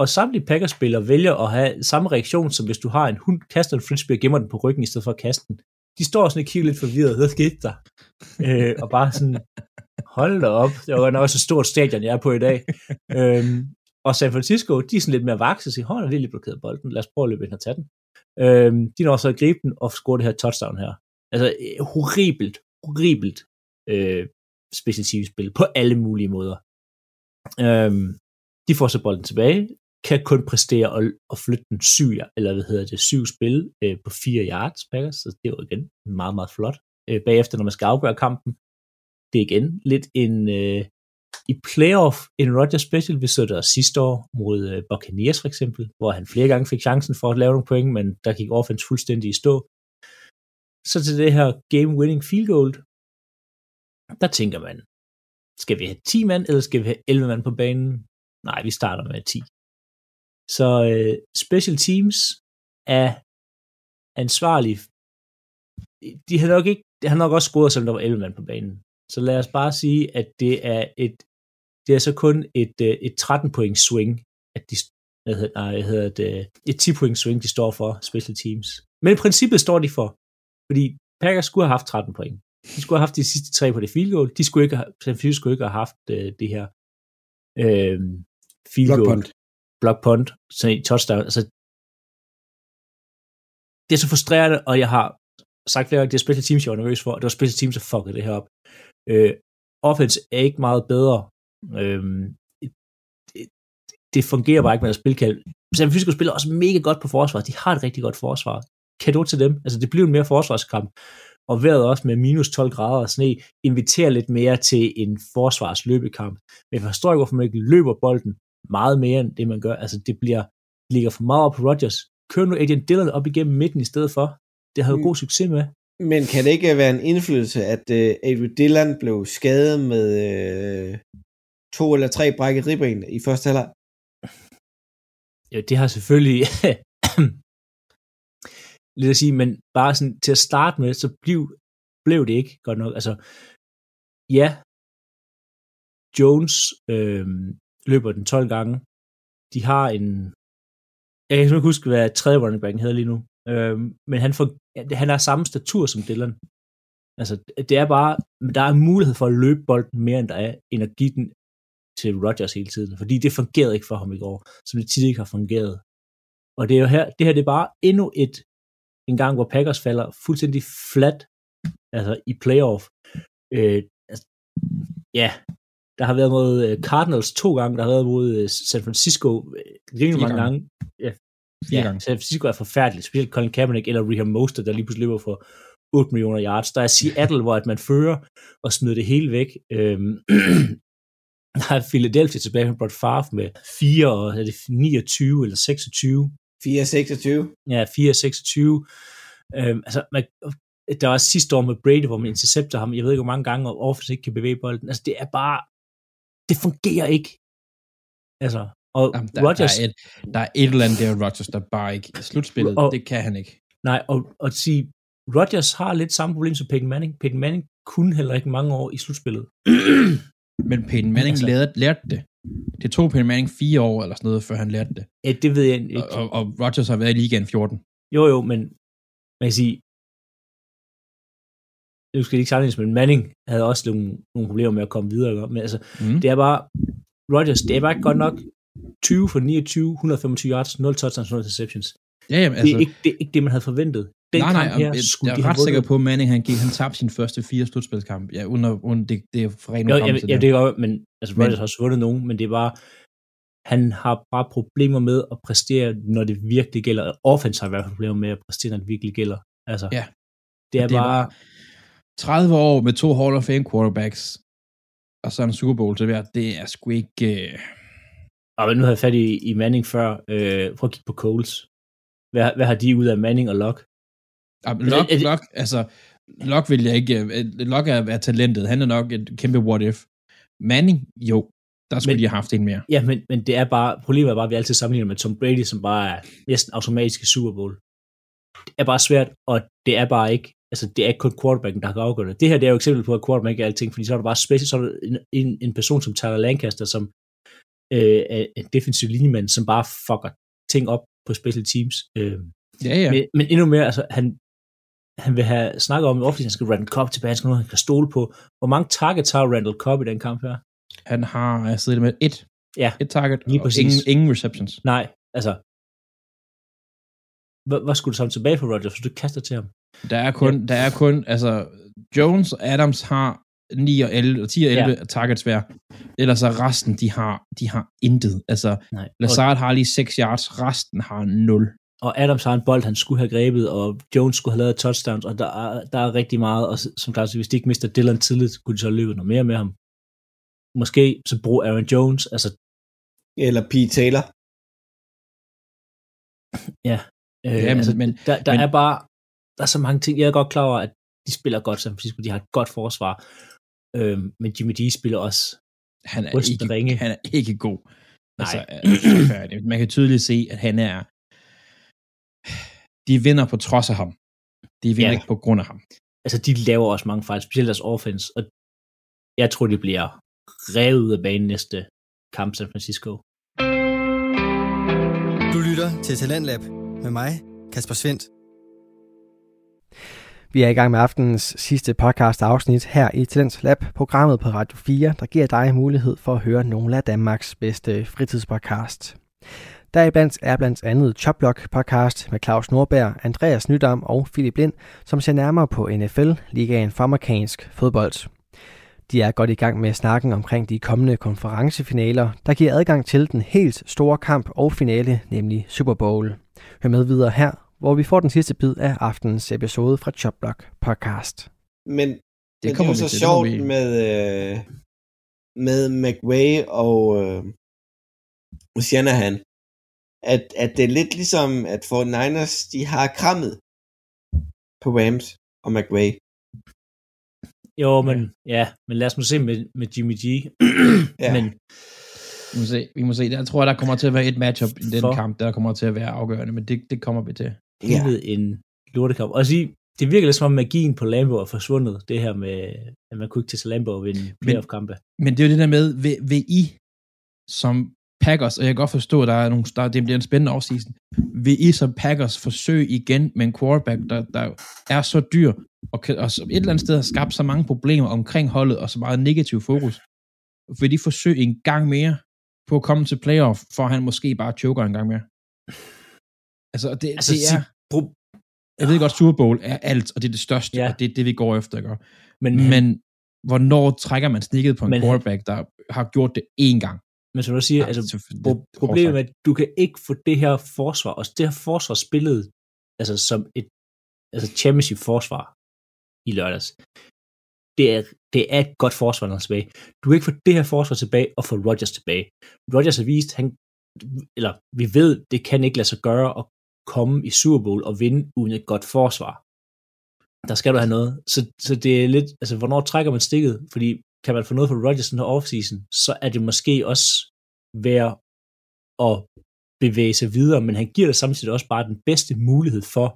og samtlige Packers-spillere vælger at have samme reaktion, som hvis du har en hund, kaster en frisbee og gemmer den på ryggen, i stedet for at kaste den. De står sådan og kigger lidt forvirret, hvad skete der? øh, og bare sådan, hold da op, det var nok også et stort stadion, jeg er på i dag. øhm, og San Francisco, de er sådan lidt mere vakse og siger, hold lige blokeret bolden, lad os prøve at løbe ind og tage den. Øhm, de når så at gribe den og score det her touchdown her. Altså, øh, horribelt, horribelt øh, specialtivspil på alle mulige måder. Øhm, de får så bolden tilbage, kan kun præstere og, og flytte den syv, eller hvad hedder det, syv spil øh, på fire yards, Packers, så det var igen meget, meget flot. øh, bagefter, når man skal afgøre kampen. Det er igen lidt en, øh, i playoff en Roger special, vi så der sidste år mod øh, Buccaneers for eksempel, hvor han flere gange fik chancen for at lave nogle point, men der gik offense fuldstændig i stå. Så til det her game-winning field goal, der tænker man, skal vi have 10 mand, eller skal vi have 11 mand på banen? Nej, vi starter med 10. Så øh, special teams er ansvarlig. De har nok ikke, det har nok også scoret, selvom der var 11 mand på banen. Så lad os bare sige, at det er et, det er så kun et, øh, et 13 point swing, at de, hvad hedder, nej, hvad hedder det, et 10 point swing, de står for, special teams. Men i princippet står de for, fordi Packers skulle have haft 13 point. De skulle have haft de sidste tre på det field goal. De skulle ikke have, San Francisco skulle ikke have haft uh, det her uh, field Block goal. punt. Block punt. Så i touchdown. Altså, det er så frustrerende, og jeg har sagt flere gange, det er special teams, jeg var nervøs for. Det var special teams, der fuckede det her op. Øh, offense er ikke meget bedre. Øh, det, det fungerer bare ikke med at spille kald. San Francisco spiller også mega godt på forsvar. De har et rigtig godt forsvar. Kado til dem. Altså, det bliver en mere forsvarskamp. Og vejret også med minus 12 grader og sne inviterer lidt mere til en forsvarsløbekamp. Men jeg forstår ikke, hvorfor man ikke løber bolden meget mere end det, man gør. Altså, det bliver ligger for meget op på Rodgers. Kør nu Adrian Dillon op igennem midten i stedet for. Det har jo Mm. god succes med. Men kan det ikke være en indflydelse, at uh, Avery Dillon blev skadet med uh, to eller tre brækket ribben i første halvleg? Ja, det har selvfølgelig lidt at sige, men bare sådan til at starte med, så blev, blev det ikke godt nok. Altså, ja, Jones øh, løber den 12 gange. De har en, jeg kan ikke huske, hvad tredje running back hedder lige nu, øh, men han, får, han har samme statur som Dylan. Altså, det er bare, der er mulighed for at løbe bolden mere, end der er, end at give den til Rodgers hele tiden, fordi det fungerede ikke for ham i går, som det ikke har fungeret. Og det er jo her, det her det er bare endnu et, en gang, hvor Packers falder fuldstændig flat, altså i playoff. Øh, altså, ja, der har været mod øh, Cardinals to gange, der har været mod øh, San Francisco øh, rimelig Fire mange gange. gange. Ja, Fire ja, gange. San Francisco er forfærdeligt, specielt Colin Kaepernick eller Raheem Mostert, der lige pludselig løber for 8 millioner yards. Der er Seattle, hvor at man fører og smider det hele væk. Øhm, der er Philadelphia tilbage med Brett Favre med 4 og er det 29 eller 26. 4-26. Ja, 4-26. Øhm, altså, man, der var sidste år med Brady, hvor man intercepter ham, jeg ved ikke, hvor mange gange, og offense ikke kan bevæge bolden. Altså, det er bare, det fungerer ikke. Altså, og Jamen, der, Rodgers, der, er et, der er et eller andet der, Rodgers, der bare ikke... Slutspillet, Og- det kan han ikke. nej, og, og at sige, Rodgers har lidt samme problem som Peyton Manning. Peyton Manning kunne heller ikke mange år i slutspillet. Men Peyton Manning Altså- lærte, lærte det. Det tog Peyton Manning fire år eller sådan noget, før han lærte det. ja, det ved jeg ikke. Og, og, og Rodgers har været i ligaen 14. Jo, jo, men man kan sige, nu skal det ikke sammenlignes, men Manning havde også nogle, nogle problemer med at komme videre. Men altså, Mm. det er bare, Rodgers, det er bare ikke godt nok 20 for 29, 125 yards, 0 touchdowns, 0 interceptions. Ja, jamen, Altså, det, altså, er ikke, det er ikke det, man havde forventet. Den nej, nej, kamp her, jeg, skulle jeg er ret sikker på, at Manning han, gik, han tabte sin første fire slutspilskamp. Ja, under, under det, det er for rent Jo, ja, ja, det. er godt, men altså, Men- Rodgers har også vundet nogen, men det er bare, han har bare problemer med at præstere, når det virkelig gælder. Offense har i hvert fald problemer med at præstere, når det virkelig gælder. Altså, Ja. det er Det er bare, 30 år med to Hall of Fame quarterbacks, og så en Super Bowl til hver, det er sgu ikke... Øh... og nu havde jeg fat i, i Manning før, øh, prøv at kigge på Coles. Hvad, hvad har de ud af Manning og Locke? Ah, Lok, er Lok, altså, Lok vil jeg ikke... øh, Lok er, er talentet. Han er nok et kæmpe what if. Manning, jo, der skulle Men- de have haft en mere. Ja, men, men det er bare, problemet er bare, at vi altid sammenligner med Tom Brady, som bare er næsten automatisk i Super Bowl. Det er bare svært, og det er bare ikke, altså det er ikke kun quarterbacken, der kan afgøre det. Det her det er jo et eksempel på, at quarterback ikke er alting, fordi så er der bare special, så er der en, en, en person som Tyler Lancaster, som øh, er en defensiv linjemand, som bare fucker ting op på special teams. Øh, Ja, ja. men, men endnu mere, altså han, han vil have snakket om, at han skal Randall Cobb tilbage, han skal noget, han kan stole på. Hvor mange targets har Randall Cobb i den kamp her? Han har jeg siddet med et, Ja, et target, lige præcis. ingen, ingen receptions. Nej, altså, hvad, hvad skulle du så tilbage for Rodgers, hvis du kaster til ham? Der er kun, ja. der er kun, altså, Jones og Adams har 9 og 11, og 10 og 11 ja. targets hver. Ellers er resten, de har, de har intet. Altså, Nej. Lazard har lige 6 yards, resten har 0. og Adams har en bold, han skulle have grebet, og Jones skulle have lavet touchdowns, og der er, der er rigtig meget, og som klart, hvis de ikke mister Dylan tidligt, kunne de så løbe noget mere med ham. Måske så bruge Aaron Jones, altså Eller Pete Taylor. Ja, øh, Ja, men- altså, men- der, der men- er bare, der er så mange ting, jeg er godt klar over, at de spiller godt San Francisco, de har et godt forsvar, øh, men Jimmy G spiller også, Han er, ikke, ringe. han er ikke god. Altså, Nej. øh, færdig. man kan tydeligt se, at han er... De vinder på trods af ham. De vinder Ja. ikke på grund af ham. altså de laver også mange fejl, specielt deres offense, og jeg tror, det bliver revet ud af banen næste kamp San Francisco. Du lytter til Talentlab med mig, Kasper Svendt. Vi er i gang med aftenens sidste podcast afsnit her i Talents Lab, programmet på Radio 4, der giver dig mulighed for at høre nogle af Danmarks bedste fritidspodcast. Deriblandt er blandt andet Choplock podcast med Claus Nordberg, Andreas Nydam og Philip Lind, som ser nærmere på NFL, ligaen for amerikansk fodbold. De er godt i gang med snakken omkring de kommende konferencefinaler, der giver adgang til den helt store kamp og finale, nemlig Super Bowl. Hør med videre her, hvor vi får den sidste bid af aftenens episode fra Chopblock podcast. Men Det men kommer det er jo så til, sjovt vi- med, øh, med McVay og, øh, Shanahan, at, at det er lidt ligesom, at for Niners, de har krammet på Rams og McVay. Jo, men ja, men lad os nu se med, med Jimmy G. Ja. Men Vi må se. Vi må se. Jeg tror, der kommer til at være et matchup i den For- kamp, der kommer til at være afgørende, men det, det kommer vi til. Ja. helvede en lortekamp. Og sige, det virker lidt som om magien på Lambo er forsvundet, det her med, at man kunne ikke tage til Lambo og vinde playoff-kampe. Men det er jo det der med, vil, vil I som Packers, og jeg kan godt forstå, at der er nogle, der, det bliver en spændende offseason, vil I som Packers forsøge igen med en quarterback, der, der er så dyr, og, kan, og som et eller andet sted har skabt så mange problemer omkring holdet, og så meget negativ fokus, vil de forsøge en gang mere på at komme til playoff, for han måske bare choker en gang mere? Altså, det, Altså, det er, pro- jeg ved godt, Super Bowl er alt, og det er det største, Ja. ja. og det er det, vi går efter, ikke? men, Men, hvornår trækker man snikket på en Men- quarterback, der har gjort det én gang? men som du siger, altså, det- det- pro- problemet er, at du kan ikke få det her forsvar, og det her forsvar spillet altså som et altså championship forsvar i lørdags. Det er, det er et godt forsvar, når han er tilbage. Du kan ikke få det her forsvar tilbage og få Rodgers tilbage. Rodgers har vist, han, eller vi ved, det kan ikke lade sig gøre at komme i Super Bowl og vinde uden et godt forsvar. Der skal du have noget. Så, så det er lidt, altså hvornår trækker man stikket? Fordi kan man få noget fra Rodgers den her offseason, så er det måske også værd at bevæge sig videre, men han giver dig samtidig også bare den bedste mulighed for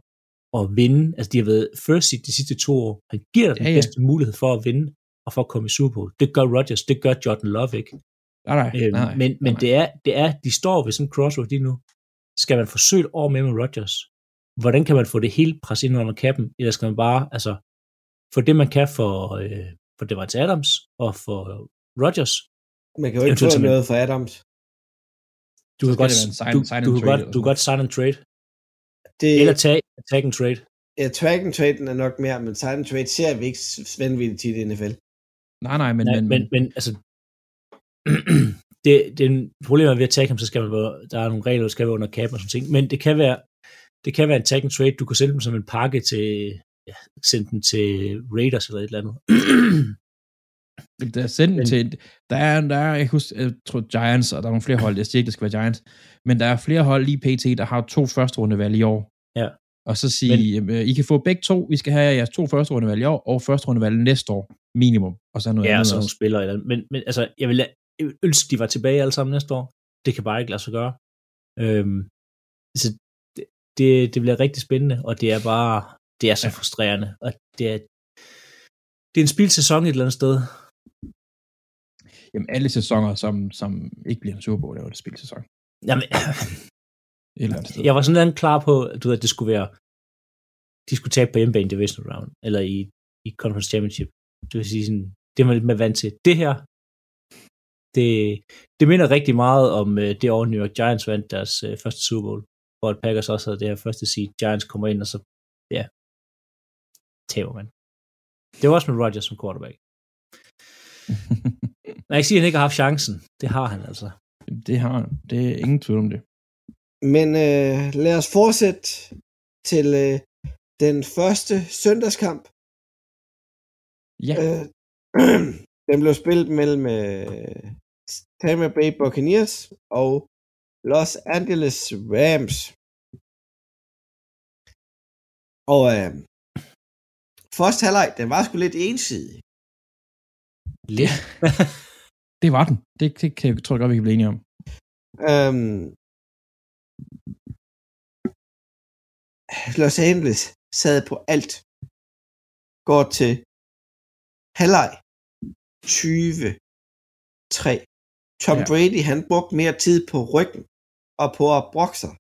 at vinde. Altså, de har været first seed de sidste to år. Han giver dig den Ja, ja. bedste mulighed for at vinde og for at komme i Super Bowl. Det gør Rodgers, det gør Jordan Love ikke. Nej, nej, Øhm, nej, men men nej. det, er, det er, de står ved sådan en crossroad lige nu. Skal man forsøge et år med med Rodgers? Hvordan kan man få det hele presset ind under kappen? Eller skal man bare, altså, få det man kan for, øh, for Devante Adams og for Rodgers, Man kan jo ikke få noget for Adams. du kan godt, sign- du, sign du, kan trade godt, eller du kan godt sign and trade, Det, eller tag, tag and trade. ja, track and traden er nok mere, men sign and trade ser vi ikke vanvittigt tit i NFL. Nej, nej, men, Nej, men, men, men altså, det, det er en problem ved at tage ham, så skal man være, der er nogle regler, der skal være under kappen og sådan ting, men det kan være, det kan være en tag and trade, du kan sende dem som en pakke til, ja, sende den til Raiders eller et eller andet. der er sendt men- til, der er, der er, jeg husker, jeg tror Giants, og der er nogle flere hold, jeg siger ikke, det skal være Giants, men der er flere hold lige pt, der har to første rundevalg i år. Ja. Og så sige, men, I kan få begge to, vi skal have jeres to første rundevalg i år, og første rundevalg næste år, minimum, og så noget ja, og andet så nogle spillere eller. Men, men altså, jeg vil ønske, de var tilbage alle sammen næste år. Det kan bare ikke lade sig gøre. Øhm, så det, det, det bliver rigtig spændende, og det er bare, det er så Ja. frustrerende, og det er, det er en spilsæson et eller andet sted. Jamen alle sæsoner, som, som ikke bliver en Super Bowl, er jo et spilsæson. Jamen, Et eller andet sted. jeg var sådan lidt klar på, at du ved, at det skulle være, de skulle tabe på hjemmebane i division round, eller i, i conference championship. Det vil sige sådan, det er man lidt mere vant til. Det her, det, det minder rigtig meget om uh, det år, New York Giants vandt deres uh, første Super Bowl, hvor at Packers også havde det her første seed. Giants kommer ind, og så, ja, taber man. Det var også med Rodgers som quarterback. Nej, jeg ikke sige, at han ikke har haft chancen. Det har han altså. det har han. Det er ingen tvivl om det. Men øh, lad os fortsætte til øh, den første søndagskamp. Ja. Øh, den blev spillet mellem øh, Tampa Bay Buccaneers og Los Angeles Rams. Og øh, første halvleg, den var sgu lidt ensidig. Ja. det var den. Det, det kan, jeg tror jeg godt, vi kan blive enige om. Øhm, Los Angeles sad på alt. Går til halvleg 20-3. Tom Ja. Brady, han brugte mere tid på ryggen og på at brokke sig,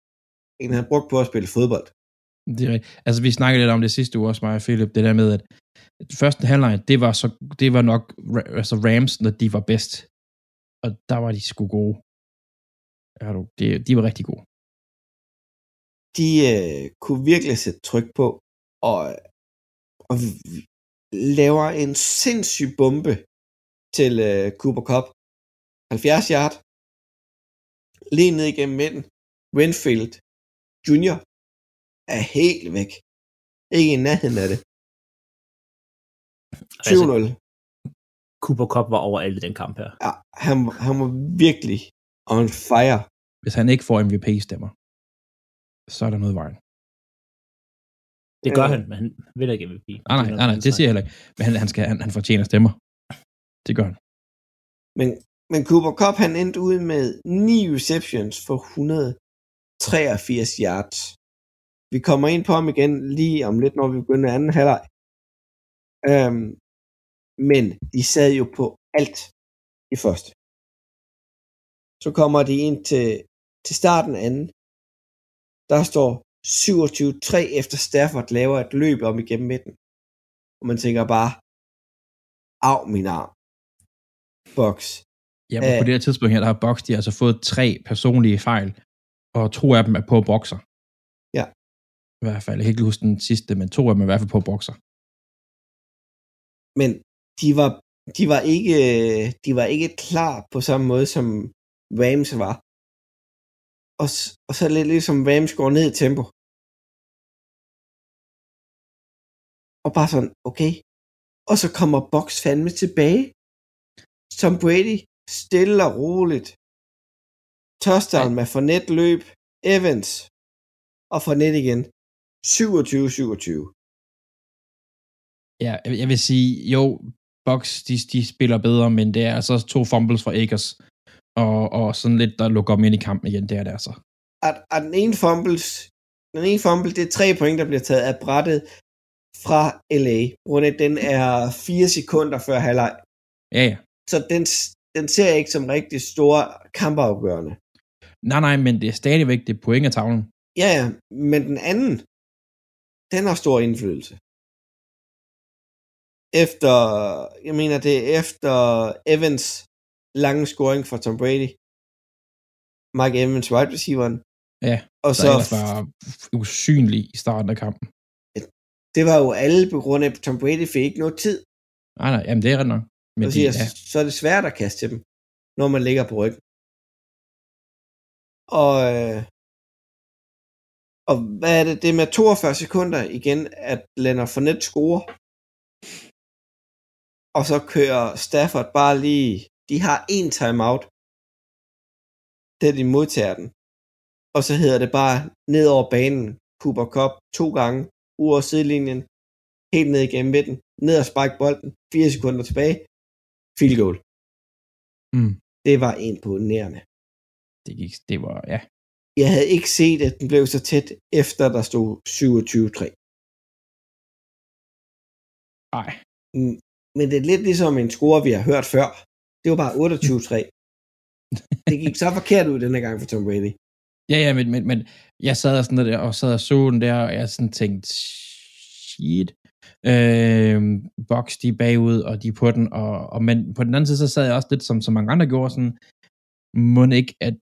end han brugte på at spille fodbold. Det er, rigtigt. altså, vi snakkede lidt om det sidste uge også, mig og Philip, det der med, at første halvleg, det var, så, det var nok altså Rams, når de var bedst. Og der var de sgu gode. Ja, du, de, de var rigtig gode. De øh, kunne virkelig sætte tryk på, og, og laver en sindssyg bombe til øh, Cooper Cup. 70 yard. Lige ned igennem midten. Winfield Junior er helt væk. Ikke i nærheden af det. 20-0. Altså, Cooper Cup var overalt i den kamp her. Ja, han, han var virkelig on fire. Hvis han ikke får MVP-stemmer, så er der noget vejen. Det gør Øh. han, men han vil ikke MVP. Nej, nej, nej, nej det siger jeg heller ikke. Men han, han, skal, han, han fortjener stemmer. Det gør han. Men, men Cooper Cup, han endte ud med 9 receptions for 183 yards. Vi kommer ind på ham igen lige om lidt, når vi begynder anden halvleg. Øhm, men de sad jo på alt i første. Så kommer de ind til, til starten af anden. Der står 27-3 efter Stafford laver et løb om igennem midten. Og man tænker bare, af min arm. Box. Ja, men på Øh. det her tidspunkt her, der har Box, de har altså fået tre personlige fejl, og to af dem er på bokser. Ja. I hvert fald, jeg kan ikke huske den sidste, men to af dem er i hvert fald på bokser. men de var, de var ikke, de var ikke klar på samme måde, som Rams var. Og, og så lidt ligesom Rams går ned i tempo. Og bare sådan, okay. Og så kommer Box fandme tilbage. Som Brady, stille og roligt. Touchdown med Fournette løb, Evans, og Fournette igen. 27-27. Ja, jeg, vil sige, jo, Box, de, de spiller bedre, men det er altså to fumbles fra Akers, og, og sådan lidt, der lukker dem ind i kampen igen, det er det altså. at, at den ene fumbles, den ene fumble, det er tre point, der bliver taget af brættet fra LA, hvor den er fire sekunder før halvleg. Ja, ja. Så den, den ser jeg ikke som rigtig store kampafgørende. Nej, nej, men det er stadigvæk det point af tavlen. Ja, ja, men den anden, den har stor indflydelse. Efter, jeg mener det er efter Evans lange scoring for Tom Brady. Mike Evans, wide receiveren. Ja, og så var usynlig i starten af kampen. det var jo alle på grund af, at Tom Brady fik ikke noget tid. Nej, nej, jamen det er ret nok. Men de, siger, ja, så er det svært at kaste til dem, når man ligger på ryggen. Og, øh, og hvad er det? Det er med 42 sekunder igen, at Leonard Fournette scorer. Og så kører Stafford bare lige... De har en timeout, da de modtager den. Og så hedder det bare ned over banen. Cooper Cup to gange, ud over sidelinjen, helt ned igennem midten, ned og sparke bolden, fire sekunder tilbage, field goal. Mm. Det var imponerende. det, gik, det var, ja. Jeg havde ikke set, at den blev så tæt, efter der stod 27-3. Nej, Mm, Men det er lidt ligesom en score, vi har hørt før. Det var bare 28-3. det gik så forkert ud denne gang for Tom Brady. Ja, ja, men, men, men jeg sad og, sådan der, og sad og så den der, og jeg sådan tænkte, shit. Øh, Box, de er bagud, og de er på den, og, og men på den anden side, så sad jeg også lidt, som, som mange andre gjorde, sådan, må ikke, at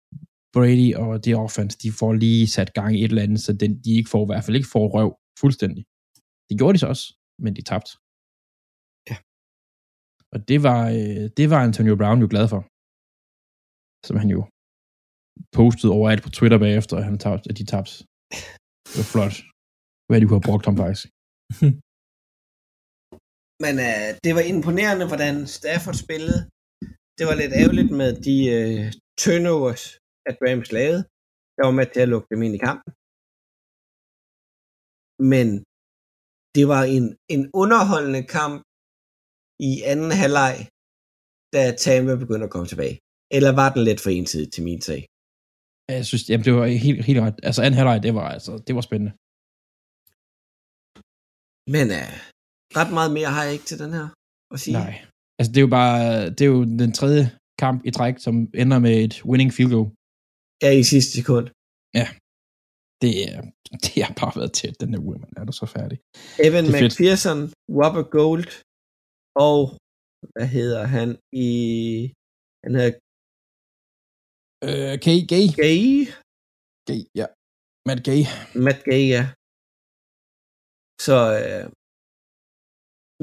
Brady og de offense, de får lige sat gang i et eller andet, så den, de ikke får, i hvert fald ikke får røv fuldstændig. Det gjorde de så også, men de tabte. Ja. Og det var, øh, det var Antonio Brown jo glad for. Som han jo postet overalt på Twitter bagefter, at, han tabte, at de tabte. Det var flot. Hvad de kunne have brugt ham faktisk. Men uh, det var imponerende, hvordan Stafford spillede. Det var lidt ærgerligt med de uh, turnovers, at Rams lavede. Der var med til at lukke dem ind i kampen. Men det var en, en underholdende kamp i anden halvleg, da Tampa begyndte at komme tilbage. Eller var den lidt for ensidig til min sag? Jeg synes, jamen, det var helt, helt ret. Altså anden halvleg, det var, altså, det var spændende. Men uh, ret meget mere har jeg ikke til den her at sige. Nej. Altså det er jo bare, det er jo den tredje kamp i træk, som ender med et winning field goal. Ja, i sidste sekund. Ja. Det, er, det har bare været tæt, den her uge, man er du så færdig. Evan er fedt. McPherson, Robert Gold og hvad hedder han i han hedder Øh, Gay, Gay. Gay, Gay, ja. Matt Gay. Matt Gay, ja. Så, øh,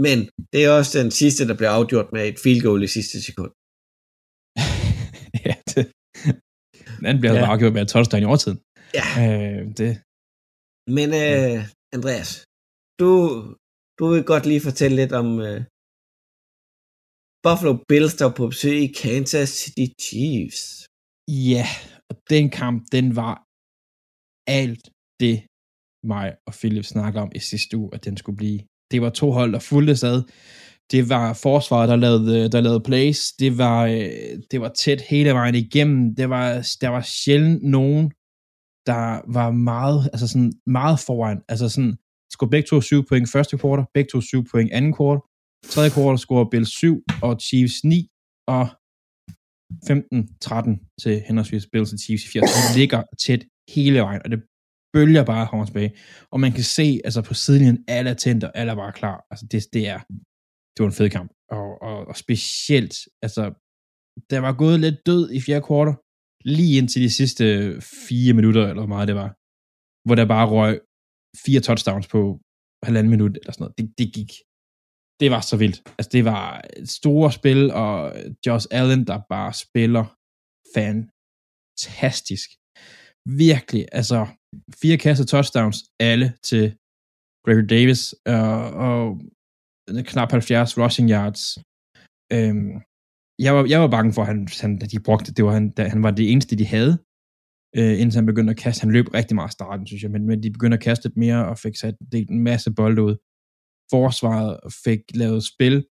men det er også den sidste, der bliver afgjort med et field goal i sidste sekund. ja, det, den anden bliver Ja. afgjort med et touchdown i overtiden. Ja. Øh, det, Men øh, Andreas, du, du vil godt lige fortælle lidt om øh, Buffalo Bills, der på besøg i Kansas City Chiefs. ja, og den kamp, den var alt det, mig og Philip snakker om i sidste uge, at den skulle blive. Det var to hold, der fulgte sad. Det var forsvaret, der lavede, øh, der lavede plays. Det var, øh, det var tæt hele vejen igennem. Det var, der var sjældent nogen, der var meget, altså sådan meget foran. Altså sådan, skulle begge to syv point første kvartal, begge to syv point anden kvartal. Tredje kvartal scorer Bills 7 og Chiefs 9, og 15-13 til henholdsvis Bills og Chiefs i 4. Altså, De ligger tæt hele vejen, og det bølger bare kommer tilbage. Og man kan se, altså på sidelinjen, alle er tændt, og alle er bare klar. Altså det, det er, det var en fed kamp. Og, og, og specielt, altså, der var gået lidt død i fjerde kvartal, lige indtil de sidste fire minutter, eller hvor meget det var, hvor der bare røg fire touchdowns på halvanden minut, eller sådan noget. Det, det gik. Det var så vildt. Altså, det var et store spil, og Josh Allen, der bare spiller fantastisk. Virkelig, altså, fire kasser touchdowns, alle til Gregory Davis, og, og knap 70 rushing yards. Øhm, jeg, var, jeg var bange for, at han, han, at de brugte det. Var han, da, han var det eneste, de havde, øh, indtil han begyndte at kaste. Han løb rigtig meget i starten, synes jeg, men, men de begyndte at kaste lidt mere, og fik sat det en masse bolde ud. Forsvaret fik lavet spil,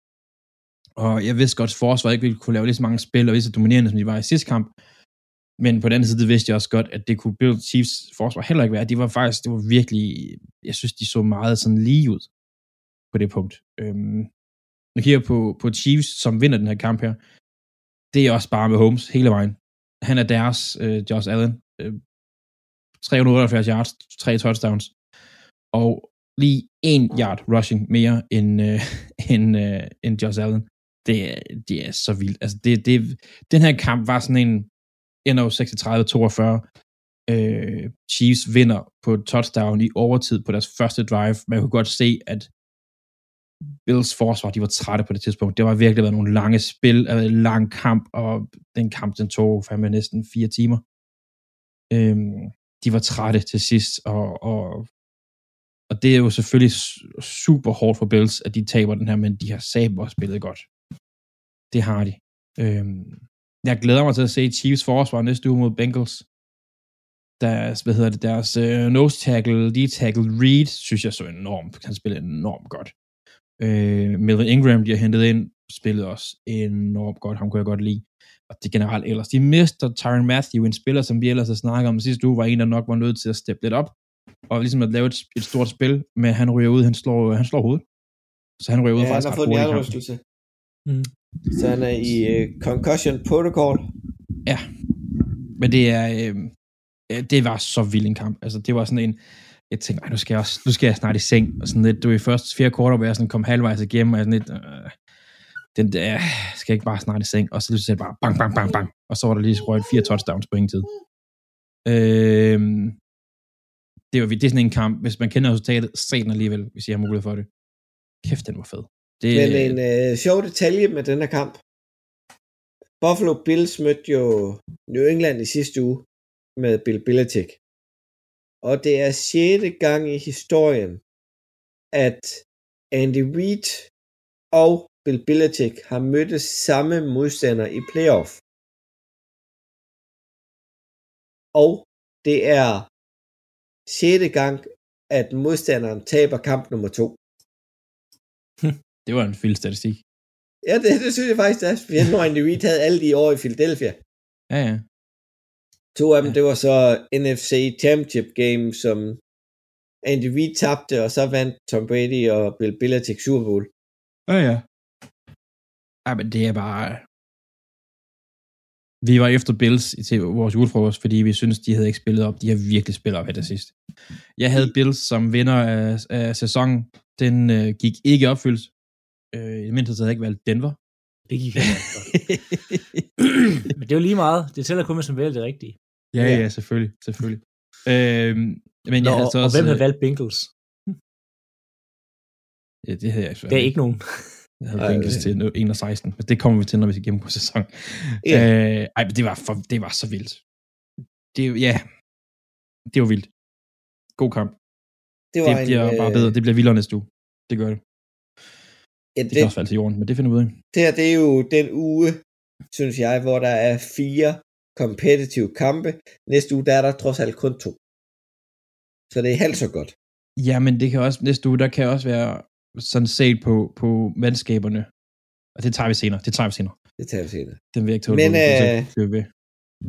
og jeg vidste godt, at forsvaret ikke ville kunne lave lige så mange spil, og lige så dominerende, som de var i sidste kamp. Men på den anden side, det vidste jeg også godt, at det kunne Bill Chiefs forsvar heller ikke være. De var faktisk, det var virkelig, jeg synes, de så meget sådan lige ud på det punkt. Øhm, nu kigger på, på Chiefs, som vinder den her kamp her. Det er også bare med Holmes hele vejen. Han er deres øh, Josh Allen. Øh, 378 yards, tre touchdowns. Og lige en yard rushing mere end, øh, end, øh, end Josh Allen. Det, er- det er så vildt. Altså, det, det, den her kamp var sådan en ender jo 36-42. Øh, Chiefs vinder på et touchdown i overtid på deres første drive. Man kunne godt se, at Bills forsvar, de var trætte på det tidspunkt. Det var virkelig været nogle lange spil, øh, en lang kamp, og den kamp, den tog fandme næsten fire timer. Øhm, de var trætte til sidst, og, og, og det er jo selvfølgelig super hårdt for Bills, at de taber den her, men de har sabre spillet godt. Det har de. Øhm, jeg glæder mig til at se Chiefs forsvar næste uge mod Bengals. Deres, hvad hedder det, deres øh, nose tackle, lige tackle Reed, synes jeg så enormt, han spillede enormt godt. Øh, Melvin Ingram, de har hentet ind, spillede også enormt godt, ham kunne jeg godt lide. Og det generelt ellers. De mister Tyron Matthew, en spiller, som vi ellers har snakket om sidste uge, var en, der nok var nødt til at steppe lidt op, og ligesom at lave et, et stort spil, men han ryger ud, han slår, han slår hovedet. Så han ryger ud Ja, han faktisk har ret fået en hurtigt. Mm. Så han er i øh, concussion protocol. Ja. Men det er, øh, det var så vild en kamp. Altså, det var sådan en, jeg tænkte, nej, nu skal jeg, også, nu skal jeg snart i seng, og sådan lidt, du er i første fire kvarter, hvor jeg sådan kom halvvejs igennem, og jeg sådan lidt, øh, den der, skal jeg ikke bare snart i seng, og så lige så bare bang, bang, bang, bang, og så var der lige røget fire touchdowns på ingen tid. Øh, det var det er sådan en kamp, hvis man kender resultatet, se den alligevel, hvis I har mulighed for det. Kæft, den var fed. Det, Men en øh, sjov detalje med den her kamp. Buffalo Bills mødte jo New England i sidste uge med Bill Belichick. Og det er sjette gang i historien, at Andy Reid og Bill Belichick har mødt samme modstander i playoff. Og det er sjette gang, at modstanderen taber kamp nummer to. Det var en vild statistik. Ja, det, det synes jeg faktisk, det er. Specielt når Andy Reid havde alle de år i Philadelphia. Ja, ja. To af dem, det var så NFC Championship Game, som Andy Reid tabte, og så vandt Tom Brady og Bill Belichick Super Bowl. Ja, ja. Ja, men det er bare... Vi var efter Bills i til vores julefrokost, fordi vi synes de havde ikke spillet op. De har virkelig spillet op her det sidste. Jeg havde Bills som vinder af, af sæsonen. Den øh, gik ikke i opfyldelse. Øh, I det mindste havde jeg ikke valgt Denver. Det gik ikke godt. Men det er jo lige meget. Det tæller kun, hvis man vælger det rigtige. ja, Ja. ja, selvfølgelig. selvfølgelig. Øh, men Nå, jeg havde og, så og også... hvem havde valgt Bengals? Ja, det havde jeg ikke. Det er ikke nogen. Jeg havde Bengals til 1 og 16. Men det kommer vi til, når vi skal gennemgå sæson. Ja. Øh, ej, men det var, for, det var så vildt. Det, ja, det var vildt. God kamp. Det Det, var det bliver en, bare øh, bedre. Det bliver vildere næste uge. Det gør det. Ja, Det det, kan også falde til jorden, men det finder vi ud af. det her, det er jo den uge, synes jeg, hvor der er fire competitive kampe. Næste uge, der er der trods alt kun to. Så det er halvt så godt. Ja, men det kan også, næste uge, der kan også være sådan set på, på mandskaberne. Og det tager vi senere. Det tager vi senere. Det tager vi senere. Den vil jeg ikke tåle. Men, øh, vi ved.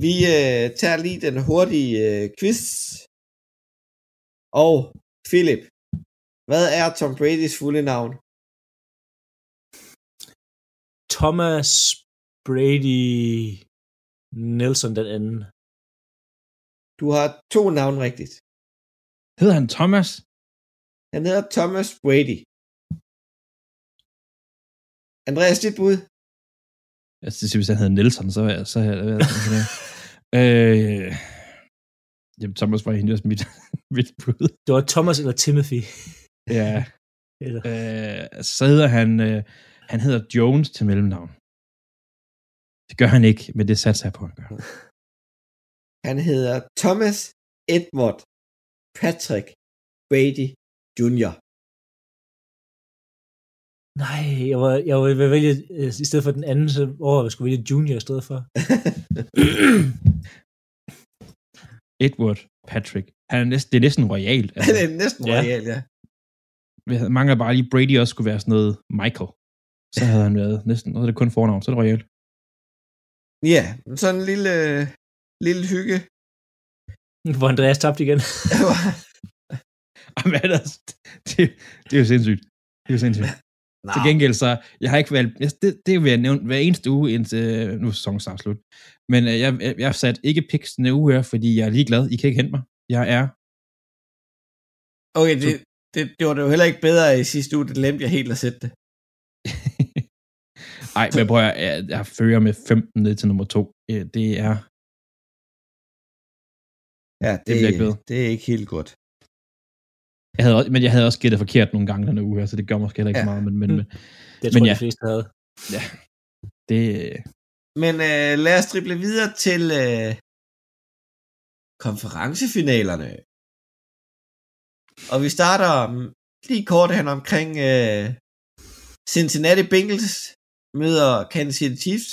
Vi øh, tager lige den hurtige øh, quiz. Og Philip, hvad er Tom Bradys fulde navn? Thomas Brady Nelson den anden. Du har to navne rigtigt. Hedder han Thomas? Han hedder Thomas Brady. Andreas, dit bud? Det siger, hvis han hedder Nelson, så, så havde jeg været sådan her. øh, jamen, Thomas var egentlig også mit, mit bud. Det var Thomas eller Timothy. Ja. Eller, Øh, så hedder han, øh, han hedder Jones til mellemnavn. Det gør han ikke, men det satser jeg på, at han gør. Han hedder Thomas Edward Patrick Brady Jr. nej, jeg var, jeg var ved vælge, øh, i stedet for den anden, så over jeg skulle vælge Junior i stedet for. Edward Patrick. Han er næsten, det er næsten royalt. Han Altså, er næsten Ja. royal, ja. jeg mangler bare lige, Brady også skulle være sådan noget Michael. Så havde han været næsten, og er det kun fornavn, så er det royalt. Ja, sådan en lille, lille hygge. Hvor Andreas tabte igen. Jamen, ellers, det, det er jo sindssygt. Det er jo sindssygt. Nå, Til gengæld så, jeg har ikke valgt, det, det vil jeg nævne hver eneste uge, indtil nu er sæsonen snart slut. Men øh, jeg, jeg, jeg har sat ikke picks denne uge her, fordi jeg er ligeglad. I kan ikke hente mig. Jeg er okay, det, det, det var det jo heller ikke bedre i sidste uge, det glemte jeg helt at sætte det. Ej, men prøv at, jeg, jeg fører med 15 ned til nummer 2. Det er, Ja, Det bliver ikke det er ikke helt godt. jeg havde, også- men jeg havde også gættet forkert nogle gange denne uge her, så det gør måske heller ikke Ja. så meget, men, men, men Det Men tror jeg, ja. de fleste havde. det, Men øh, lad os drible videre til øh, konferencefinalerne. Og vi starter mm, lige kort hen omkring øh, Cincinnati Bengals møder Kansas City Chiefs.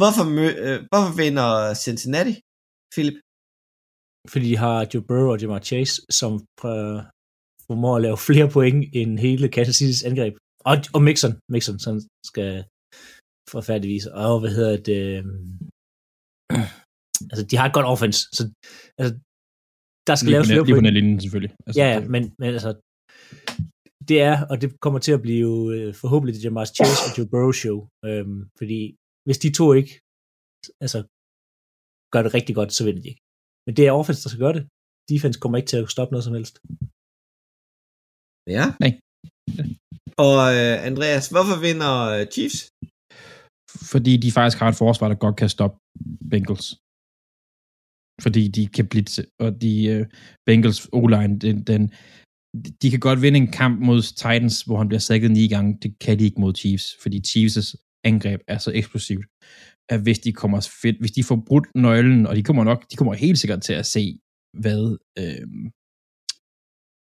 Hvorfor, mø- øh, hvorfor vinder Cincinnati, Philip? Fordi de har Joe Burrow og Jamar Chase, som øh, formår at lave flere point end hele Kansas City's angreb. Og, og Mixon, Mixon, som skal forfærdeligvis. Og hvad hedder det? Øh, altså, de har et godt offense, så altså, der skal lige, laves flere net- lige på point. netlinjen selvfølgelig. Altså, Ja, ja, men, men altså, det er, og det kommer til at blive øh, forhåbentlig det Jamar Chase og Joe Burrow show, øhm, fordi hvis de to ikke altså, gør det rigtig godt, så vinder de ikke. Men det er offense, der skal gøre det. Defense kommer ikke til at stoppe noget som helst. Ja. Nej. Og øh, Andreas, hvorfor vinder øh, Chiefs? fordi de faktisk har et forsvar, der godt kan stoppe Bengals. Fordi de kan blitse, og de uh, Bengals O-line, den, den, de kan godt vinde en kamp mod Titans, hvor han bliver sækket ni gange. Det kan de ikke mod Chiefs, fordi Chiefs' angreb er så eksplosivt, at hvis de kommer fedt, hvis de får brudt nøglen, og de kommer nok, de kommer helt sikkert til at se, hvad, øh,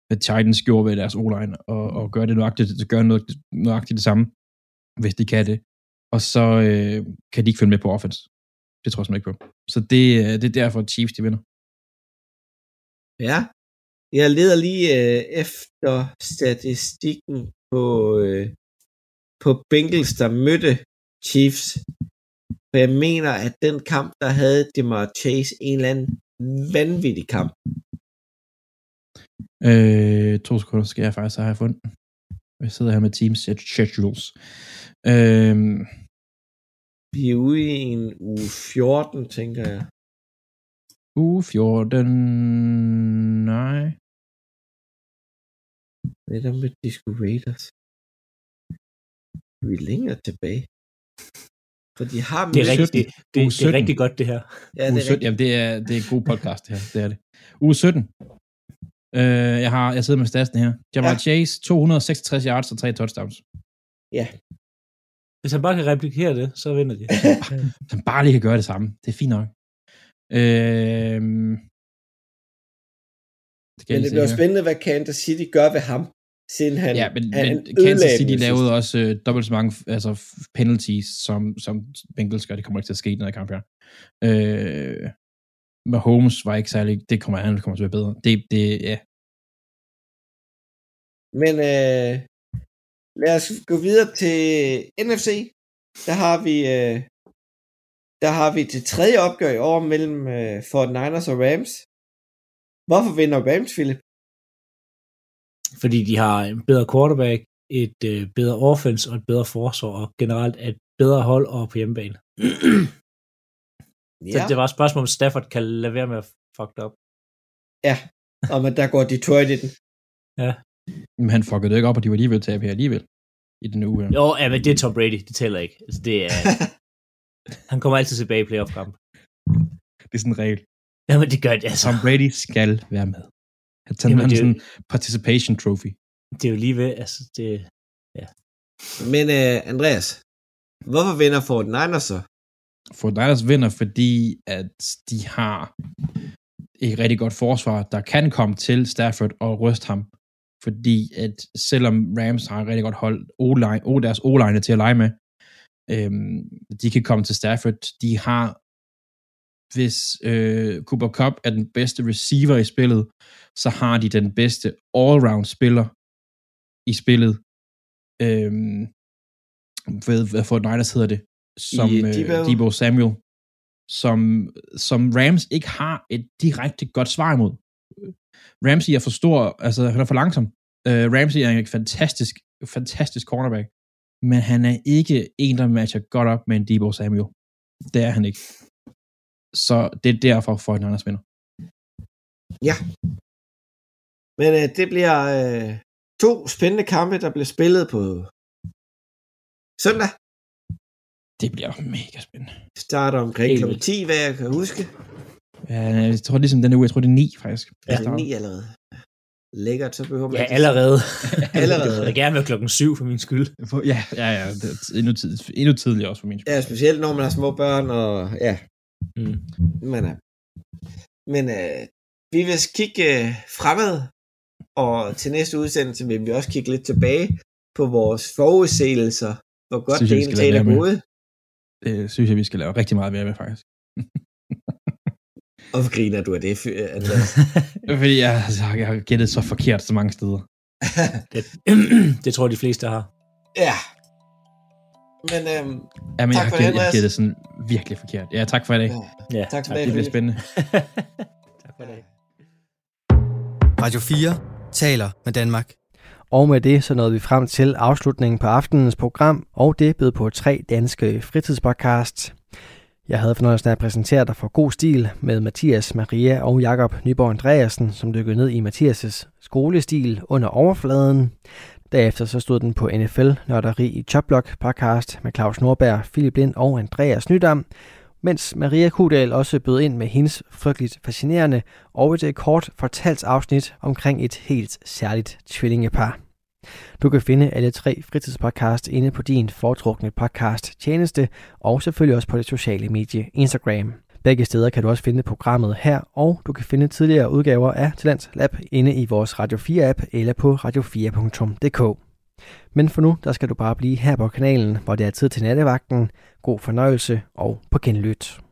hvad Titans gjorde ved deres o-line, og, og gøre det nøjagtigt, gøre noget, nøjagtigt det samme, hvis de kan det. Og så øh, kan de ikke følge med på offense. Det tror jeg simpelthen ikke på. Så det, øh, det er derfor, at Chiefs de vinder. Ja, jeg leder lige øh, efter statistikken på, øh, på Bengals, der mødte Chiefs. For jeg mener, at den kamp, der havde Demar Chase en eller anden vanvittig kamp. Øh, to sekunder skal jeg faktisk have fundet. Jeg sidder her med Teams Schedules. Øh, Vi er ude i en uge 14, tænker jeg. Uge 14... Nej. Hvad er der med Disco Raiders? Vi er længere tilbage. For de har Det er, rigtig, det, det, det er 17. rigtig godt, det her. Ja, det er 17, jamen det er, det er en god podcast, det her. Det er det. Uge 17. Øh, jeg, har, jeg sidder med statsen her. Jamal Ja. ja. Chase, 266 yards og 3 touchdowns. Hvis han bare kan replikere det, så vinder de. Hvis han bare lige kan gøre det samme. Det er fint nok. Øh, skal Men det bliver spændende, hvad Kansas City gør ved ham, siden han, Ja, men, han men Kansas City lavede også øh, dobbelt så mange altså, penalties, som, som Bengals gør. Det kommer ikke til at ske i den her kamp her. Øh, Mahomes var ikke særlig... Det kommer han kommer til at være bedre. Det, det, ja. Men øh, lad os gå videre til NFC. Der har vi øh, der har vi det tredje opgør i år mellem øh, Fort Niners og Rams. Hvorfor vinder Rams, Philip? Fordi de har en bedre quarterback, et øh, bedre offense og et bedre forsvar, og generelt et bedre hold og på hjemmebane. Så det var et spørgsmål, om Stafford kan lade være med at fuck det op. og men der går Detroit i den. Men han fuckede det ikke op, og de var alligevel tabe her alligevel. I den uge. Jo, ja, men det er Tom Brady, det tæller ikke. Altså, det er, han kommer altid tilbage i playoff-kamp. Det er sådan en regel. Jamen, det gør det altså. Tom Brady skal være med. Han tager Jamen, er sådan jo- en participation trophy. Det er jo lige ved, altså, det, Men øh, Andreas, hvorfor vinder Fort Niners så? For Niners vinder, fordi at de har et rigtig godt forsvar, der kan komme til Stafford og ryste ham. Fordi at selvom Rams har et rigtig godt hold, O-line, o deres O-line til at lege med, øhm, de kan komme til Stafford. De har, hvis øh, Cooper Cup er den bedste receiver i spillet, så har de den bedste all-round spiller i spillet. Øhm, hvad, hvad for Niners hedder det? Som I øh? Debo Samuel. Som, som Rams ikke har et direkte godt svar imod. Ramsey er for stor, altså han er for langsom. Uh, Ramsey er en fantastisk, fantastisk cornerback, men han er ikke en, der matcher godt op med en Debo Samuel. Det er han ikke. Så det er derfor, for en anden vinder. Men øh, det bliver øh, to spændende kampe, der bliver spillet på søndag. Det bliver mega spændende. Starter omkring kl. vildt. 10, hvad jeg kan huske. Ja, jeg tror ligesom den uge, jeg tror det er 9 faktisk. Er det 9 allerede? Lækkert, så behøver man ja, ikke- allerede. Allerede. Jeg vil gerne være klokken syv for min skyld. Ja, ja, ja. Det er endnu, tid, endnu tidligere også for min skyld. Ja, specielt når man har små børn, og ja, Mm. men, øh, men øh, vi vil kigge øh, fremad, og til næste udsendelse vil vi også kigge lidt tilbage på vores forudsigelser, hvor godt Synes det egentlig er gået. Det synes jeg, vi skal lave rigtig meget mere med, faktisk. Og hvor griner du af det, fy- Andreas? Fordi jeg, altså, jeg har gættet så forkert så mange steder. Det, det tror jeg, de fleste har. ja. Men øhm, Ja, men Tak jeg for har, det, gættet, jeg har Andreas. gættet sådan virkelig forkert. Ja, tak for i dag. ja, Ja, tak for Ja, det. det bliver spændende. tak for det. Radio 4 taler med Danmark. Og med det så nåede vi frem til afslutningen på aftenens program, og det bød på tre danske fritidspodcasts. Jeg havde fornøjelsen af at præsentere dig for god stil med Mathias, Maria og Jakob Nyborg Andreasen, som dykkede ned i Mathias' skolestil under overfladen. Derefter så stod den på NFL Nørderi i Choplock podcast med Claus Norberg, Philip Lind og Andreas Nydam, mens Maria Kudal også bød ind med hendes frygteligt fascinerende og et kort fortalt afsnit omkring et helt særligt tvillingepar. Du kan finde alle tre fritidspodcast inde på din foretrukne podcast tjeneste, og selvfølgelig også på det sociale medie Instagram. Begge steder kan du også finde programmet her, og du kan finde tidligere udgaver af Talents Lab inde i vores Radio 4-app eller på radio4.dk. Men for nu, der skal du bare blive her på kanalen, hvor det er tid til nattevagten. God fornøjelse og på genlyt.